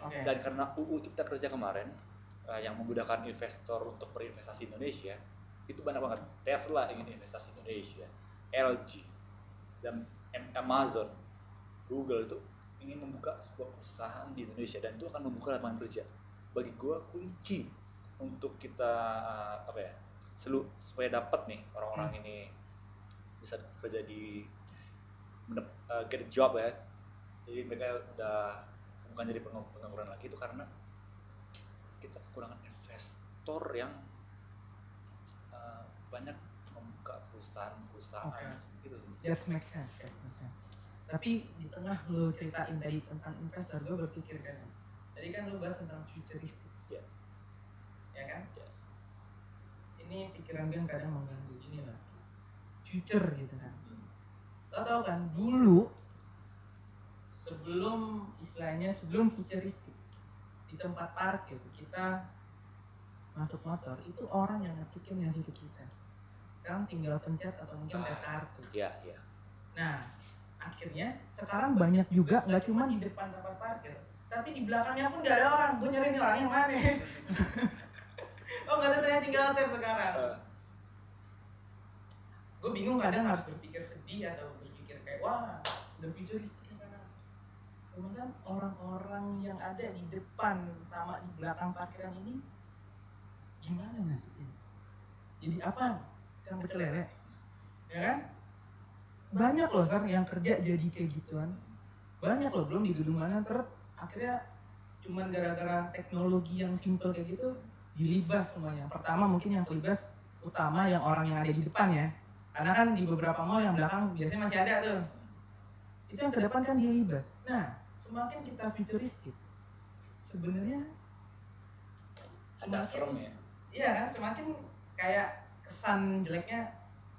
oke Dan karena UU Cipta Kerja kemarin eh, yang memudahkan investor untuk berinvestasi Indonesia itu banyak banget. Tesla ingin investasi Indonesia, LG dan Am- Amazon, Google itu ingin membuka sebuah perusahaan di Indonesia dan itu akan membuka lapangan kerja. Bagi gua kunci untuk kita eh, apa ya selu, supaya dapat nih orang-orang ini bisa kerja di eh, get a job ya. Jadi mereka udah bukan jadi pengangguran lagi itu karena kita kekurangan investor yang uh, banyak membuka perusahaan-perusahaan Oke. gitu sih. that makes sense that makes sense tapi di tengah lo ceritain tadi tentang investor gue berpikir kan tadi kan lo bahas tentang futuristik Iya. ya kan Iya. Ini pikiran gue yang kadang mengganggu ini lah future gitu kan lo tau kan dulu sebelum istilahnya sebelum futuristik di tempat parkir kita masuk motor itu orang yang ngetikin ngasih ke kita sekarang tinggal pencet atau mungkin Ah. kartu Iya, iya. Nah, akhirnya sekarang banyak juga nggak cuma di depan tempat parkir, tapi di belakangnya pun nggak ada orang. Gue nyari nih orangnya mana? oh nggak ada ternyata tinggal tap sekarang. Eh, Gue bingung kadang harus berpikir sedih atau berpikir kayak wah udah futuristik sekarang. Kemudian orang-orang yang ada di depan sama di belakang parkiran ini gimana nasibnya? Jadi apa? Kan pecel lele, ya kan? banyak loh Sar yang kerja jadi kayak gituan banyak loh belum di gedung mana ter akhirnya cuman gara-gara teknologi yang simple kayak gitu dilibas semuanya. Pertama mungkin yang kelibas utama yang orang yang ada di depan ya. Karena kan di beberapa mall yang belakang biasanya masih ada tuh. Itu yang ke depan kan dilibas. Nah semakin kita futuristik sebenarnya agak serem ya. Iya kan, semakin kayak kesan jeleknya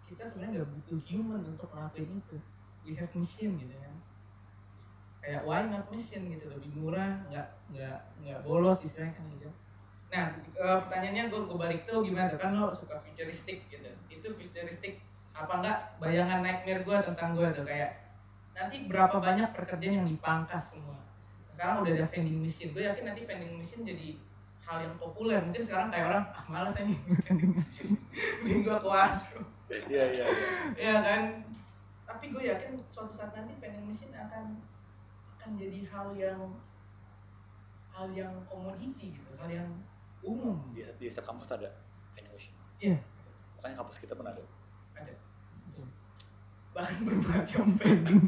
kita sebenarnya nggak butuh human untuk ngelakuin itu. We have machine gitu kan. Kayak why not machine gitu lebih murah nggak nggak nggak bolos istilahnya kan gitu nah eh, pertanyaannya gue gue balik tuh gimana kan lo suka futuristik gitu. Itu futuristik apa enggak? Bayangan nightmare gue tentang gue tuh kayak nanti berapa banyak pekerjaan yang dipangkas semua. Sekarang udah ada vending machine. Gue yakin nanti vending machine jadi hal yang populer. Mungkin sekarang kayak orang ah malas aja vending machine mending gue ke warung Iya iya. iya. Iya kan? Tapi gue yakin suatu saat nanti vending machine akan akan jadi hal yang hal yang komoditi gitu, hal yang umum. Di, di setiap kampus ada vending machine. Iya, Makanya kampus kita pun ada. ada. Betul. Bahkan bermacam vending.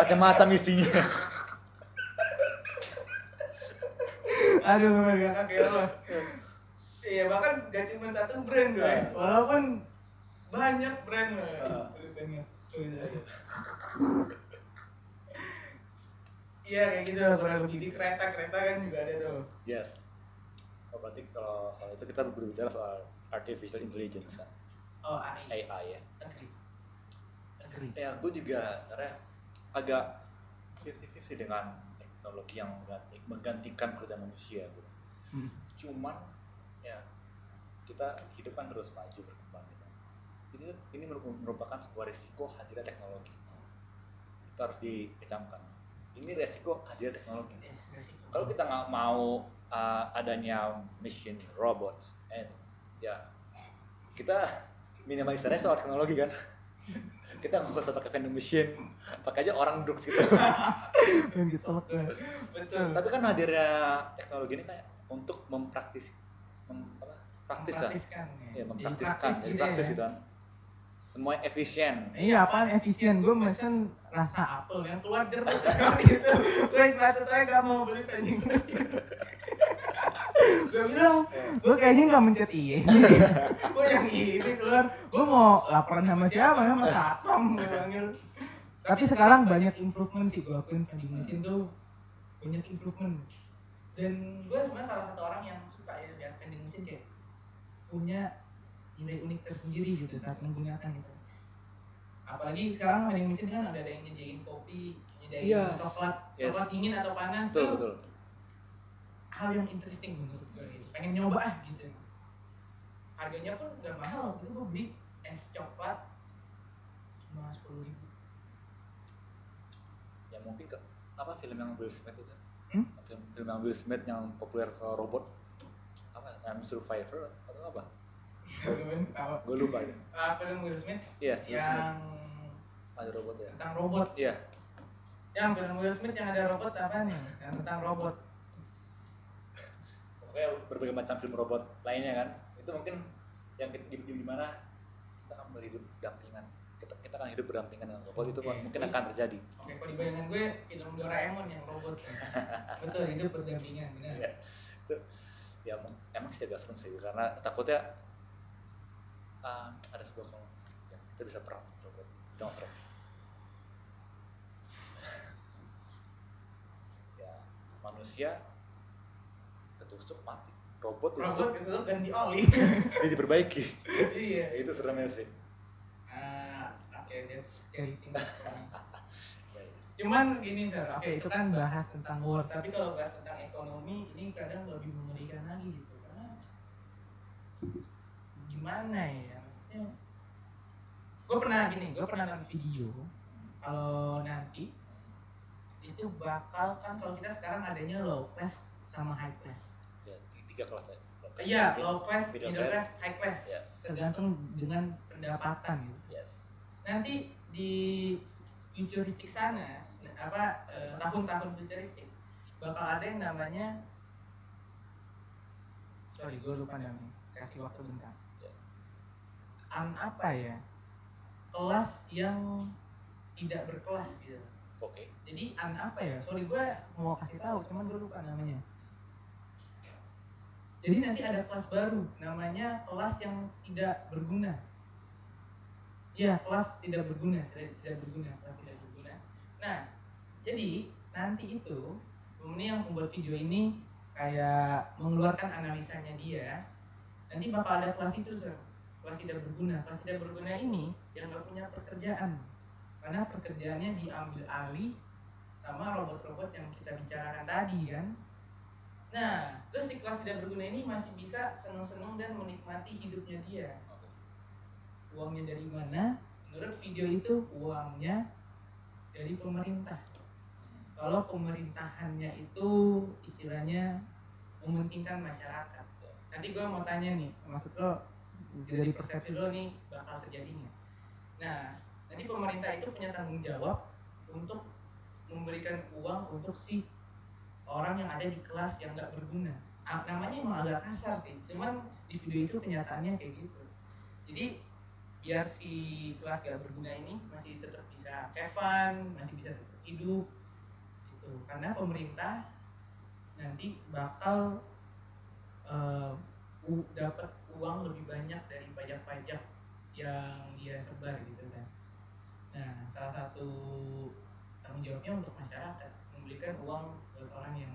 Macam-macam isinya. Aduh, gak kayak lo. Iya, bahkan gak cuma satu brand gue. Iya. Walaupun banyak brand gue. Iya. Iya, kayak gitu lah kurang lebih di kereta-kereta kan juga ada tuh. Yes. Oh, berarti kalau soal itu kita berbicara soal artificial intelligence kan. Oh, AI. AI ya. Agree. Agree. Ya, gue juga sebenarnya agak 50-50 dengan teknologi yang mengganti, menggantikan pekerjaan manusia. Bro. Hmm. Cuman ya kita hidup kan terus maju berkembang gitu. Ini ini meru- merupakan sebuah risiko hadirnya teknologi. Itu harus dikecamkan. Ini resiko hadirnya teknologi. Kalau kita nggak mau uh, adanya machine robots, eh, ya kita minimalisirnya soal teknologi kan. kita nggak usah pakai vending machine, pakai aja orang duduk situ. yang ditolak gue Betul. Tapi kan hadirnya teknologi ini kayak untuk mempraktis, mem, apa, praktis Mempraktiskan, ya, Jadi mempraktiskan, praktis jadi gitu praktis ya. gitu kan. Semua efisien. Iya apaan efisien gue mesen rasa apel yang keluar jeruk. Gitu. Gue sepatu saya gak mau beli machine. gue bilang gue kayaknya nggak mencet iya gue yang ini keluar. Gue mau laporan sama siapa? sama satpam gue panggil. Tapi sekarang banyak improvement sih gue akuin vending machine tuh banyak improvement. Dan gue sebenarnya salah satu orang yang suka ya lihat vending machine kayak punya nilai unik tersendiri gitu saat menggunakan itu apalagi sekarang vending machine kan ada yang nyediain kopi nyediain Yes. coklat Yes. coklat dingin atau panas Betul tuh betul. hal yang interesting menurut gue gitu. pengen nyoba ah gitu harganya pun gak mahal waktu itu gue beli es coklat cuma sepuluh ribu Ya mungkin ke, apa film yang Will Smith itu? Hmm? Film, film yang Will Smith yang populer soal robot apa? I'm Survivor atau apa? Gue lupa ya. ah film Will Smith Yes, Will Smith. yang Ada robot ya. tentang robot Iya. yang film Will Smith yang ada robot apa nih yang tentang robot Pokoknya berbagai macam film robot lainnya kan. Itu mungkin yang kita di, di mana kita akan berhidup berdampingan. Kita kita akan hidup berdampingan dengan robot itu Oke. mungkin akan terjadi. oke kalau di bayangan gue film Doraemon yang robot betul hidup berdampingan benar Iya. Itu ya emang- emang sih agak serem sih karena takutnya ah, ada sebuah kalau ya, kita bisa perang yang serem. ya manusia ketusuk mati. Robot robot itu ganti oli dia diperbaiki. Iya. Ya, itu seremnya sih. Ah, oke that's scary thing cuman gini sir oke itu kan bahas tentang war tapi kalau bahas tentang ekonomi ini kadang lebih mengerikan lagi gitu. Karena gimana ya gue pernah gini gue pernah nonton video kalau nanti itu bakal kan kalau kita sekarang adanya low class sama high class. Ya tiga kelas ya? Iya low class middle middle class, class high class. Ya. Tergantung dengan pendapatan gitu. Yes. Nanti di futuristik sana apa eh, tahun-tahun futuristik bakal ada yang namanya sorry gue lupa namanya. Kasih waktu bentar. Ya. an apa ya kelas yang tidak berkelas gitu. Oke. Jadi an apa ya sorry gue mau kasih tahu cuman gue lupa namanya. Jadi nanti ada kelas baru namanya kelas yang tidak berguna. Iya, kelas tidak berguna, tidak, tidak berguna, kelas tidak berguna. Nah, jadi nanti itu, ini yang membuat video ini kayak mengeluarkan analisanya dia nanti bakal ada kelas itu sir. Kelas tidak berguna. Kelas tidak berguna ini yang nggak punya pekerjaan. Karena pekerjaannya diambil alih sama robot-robot yang kita bicarakan tadi kan? Nah terus si kelas tidak berguna ini masih bisa seneng-seneng dan menikmati hidupnya dia. Uangnya dari mana? Menurut video itu uangnya dari pemerintah. Kalau pemerintahannya itu istilahnya mementingkan masyarakat. Nanti gue mau tanya nih maksud lo dari persepsi lo nih bakal terjadinya nah nanti pemerintah itu punya tanggung jawab untuk memberikan uang untuk si orang yang ada di kelas yang nggak berguna. Namanya emang agak kasar sih cuman di video itu kenyataannya kayak gitu. Jadi biar si kelas gak berguna ini masih tetap bisa fun, masih bisa tetap hidup gitu. Karena pemerintah nanti bakal eh, u- dapat uang lebih banyak dari pajak-pajak yang dia sebar gitu kan nah salah satu tanggung jawabnya untuk masyarakat memberikan uang buat orang yang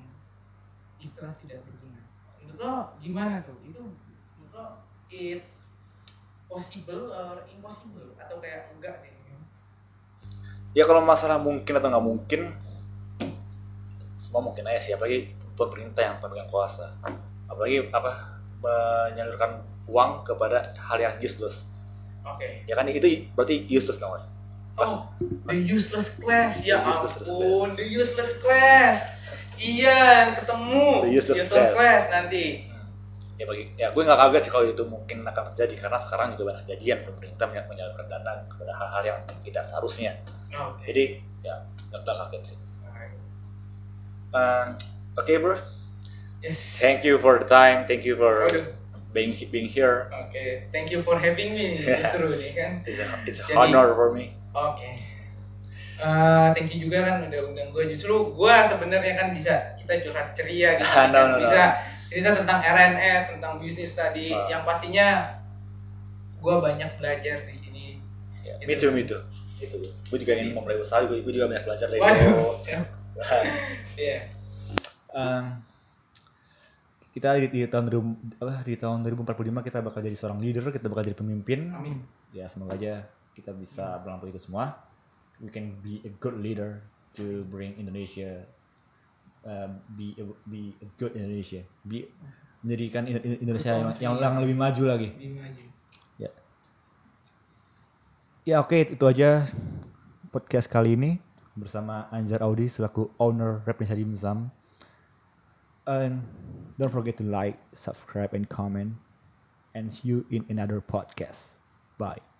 di kelas tidak berguna menurut lo gimana tuh itu menurut lo it's possible or impossible atau kayak enggak nih Ya kalau masalah mungkin atau nggak mungkin, semua mungkin aja sih. Apalagi pemerintah yang pemegang kuasa. Apalagi apa menyalurkan uang kepada hal yang useless. Oke Ya kan itu berarti useless namanya. Pas- Oh, the useless class ya The useless ampun, the useless class. Iya, ketemu. The useless class. nanti. ya bagi ya gue nggak kaget sih kalau itu mungkin akan terjadi karena sekarang juga banyak kejadian pemerintah meny- menyalurkan dana kepada hal-hal yang tidak seharusnya Oke. jadi ya nggak kaget sih Um, oke bro Yes. thank you for the time thank you for. Being being here Oke, thank you for having me. Justru nih kan. it's a, it's Jadi- honor for me Oke. Eh, thank you juga kan udah undang gue. Justru gue sebenarnya kan bisa kita curhat ceria gitu. No, kan. no, no. bisa cerita tentang RNS, tentang bisnis tadi. Ah. Yang pastinya gue banyak belajar di sini. Ya, Itu. me too me too itu gue juga ingin memulai usaha gue, juga banyak belajar dari lo. Iya. Um, kita di, di tahun 2000 apa, di tahun 2045 kita bakal jadi seorang leader, kita bakal jadi pemimpin. Amin. Ya semoga aja kita bisa melampaui itu semua. We can be a good leader to bring Indonesia uh, be a, be a good Indonesia, be menjadikan Indo- Indo- Indonesia yang, yang, yang lebih maju lagi. Lebih maju. Ya oke itu aja podcast kali ini bersama Anjar Audi selaku owner Representa Dimsum. And don't forget to like, subscribe, and comment. And see you in another podcast. Bye.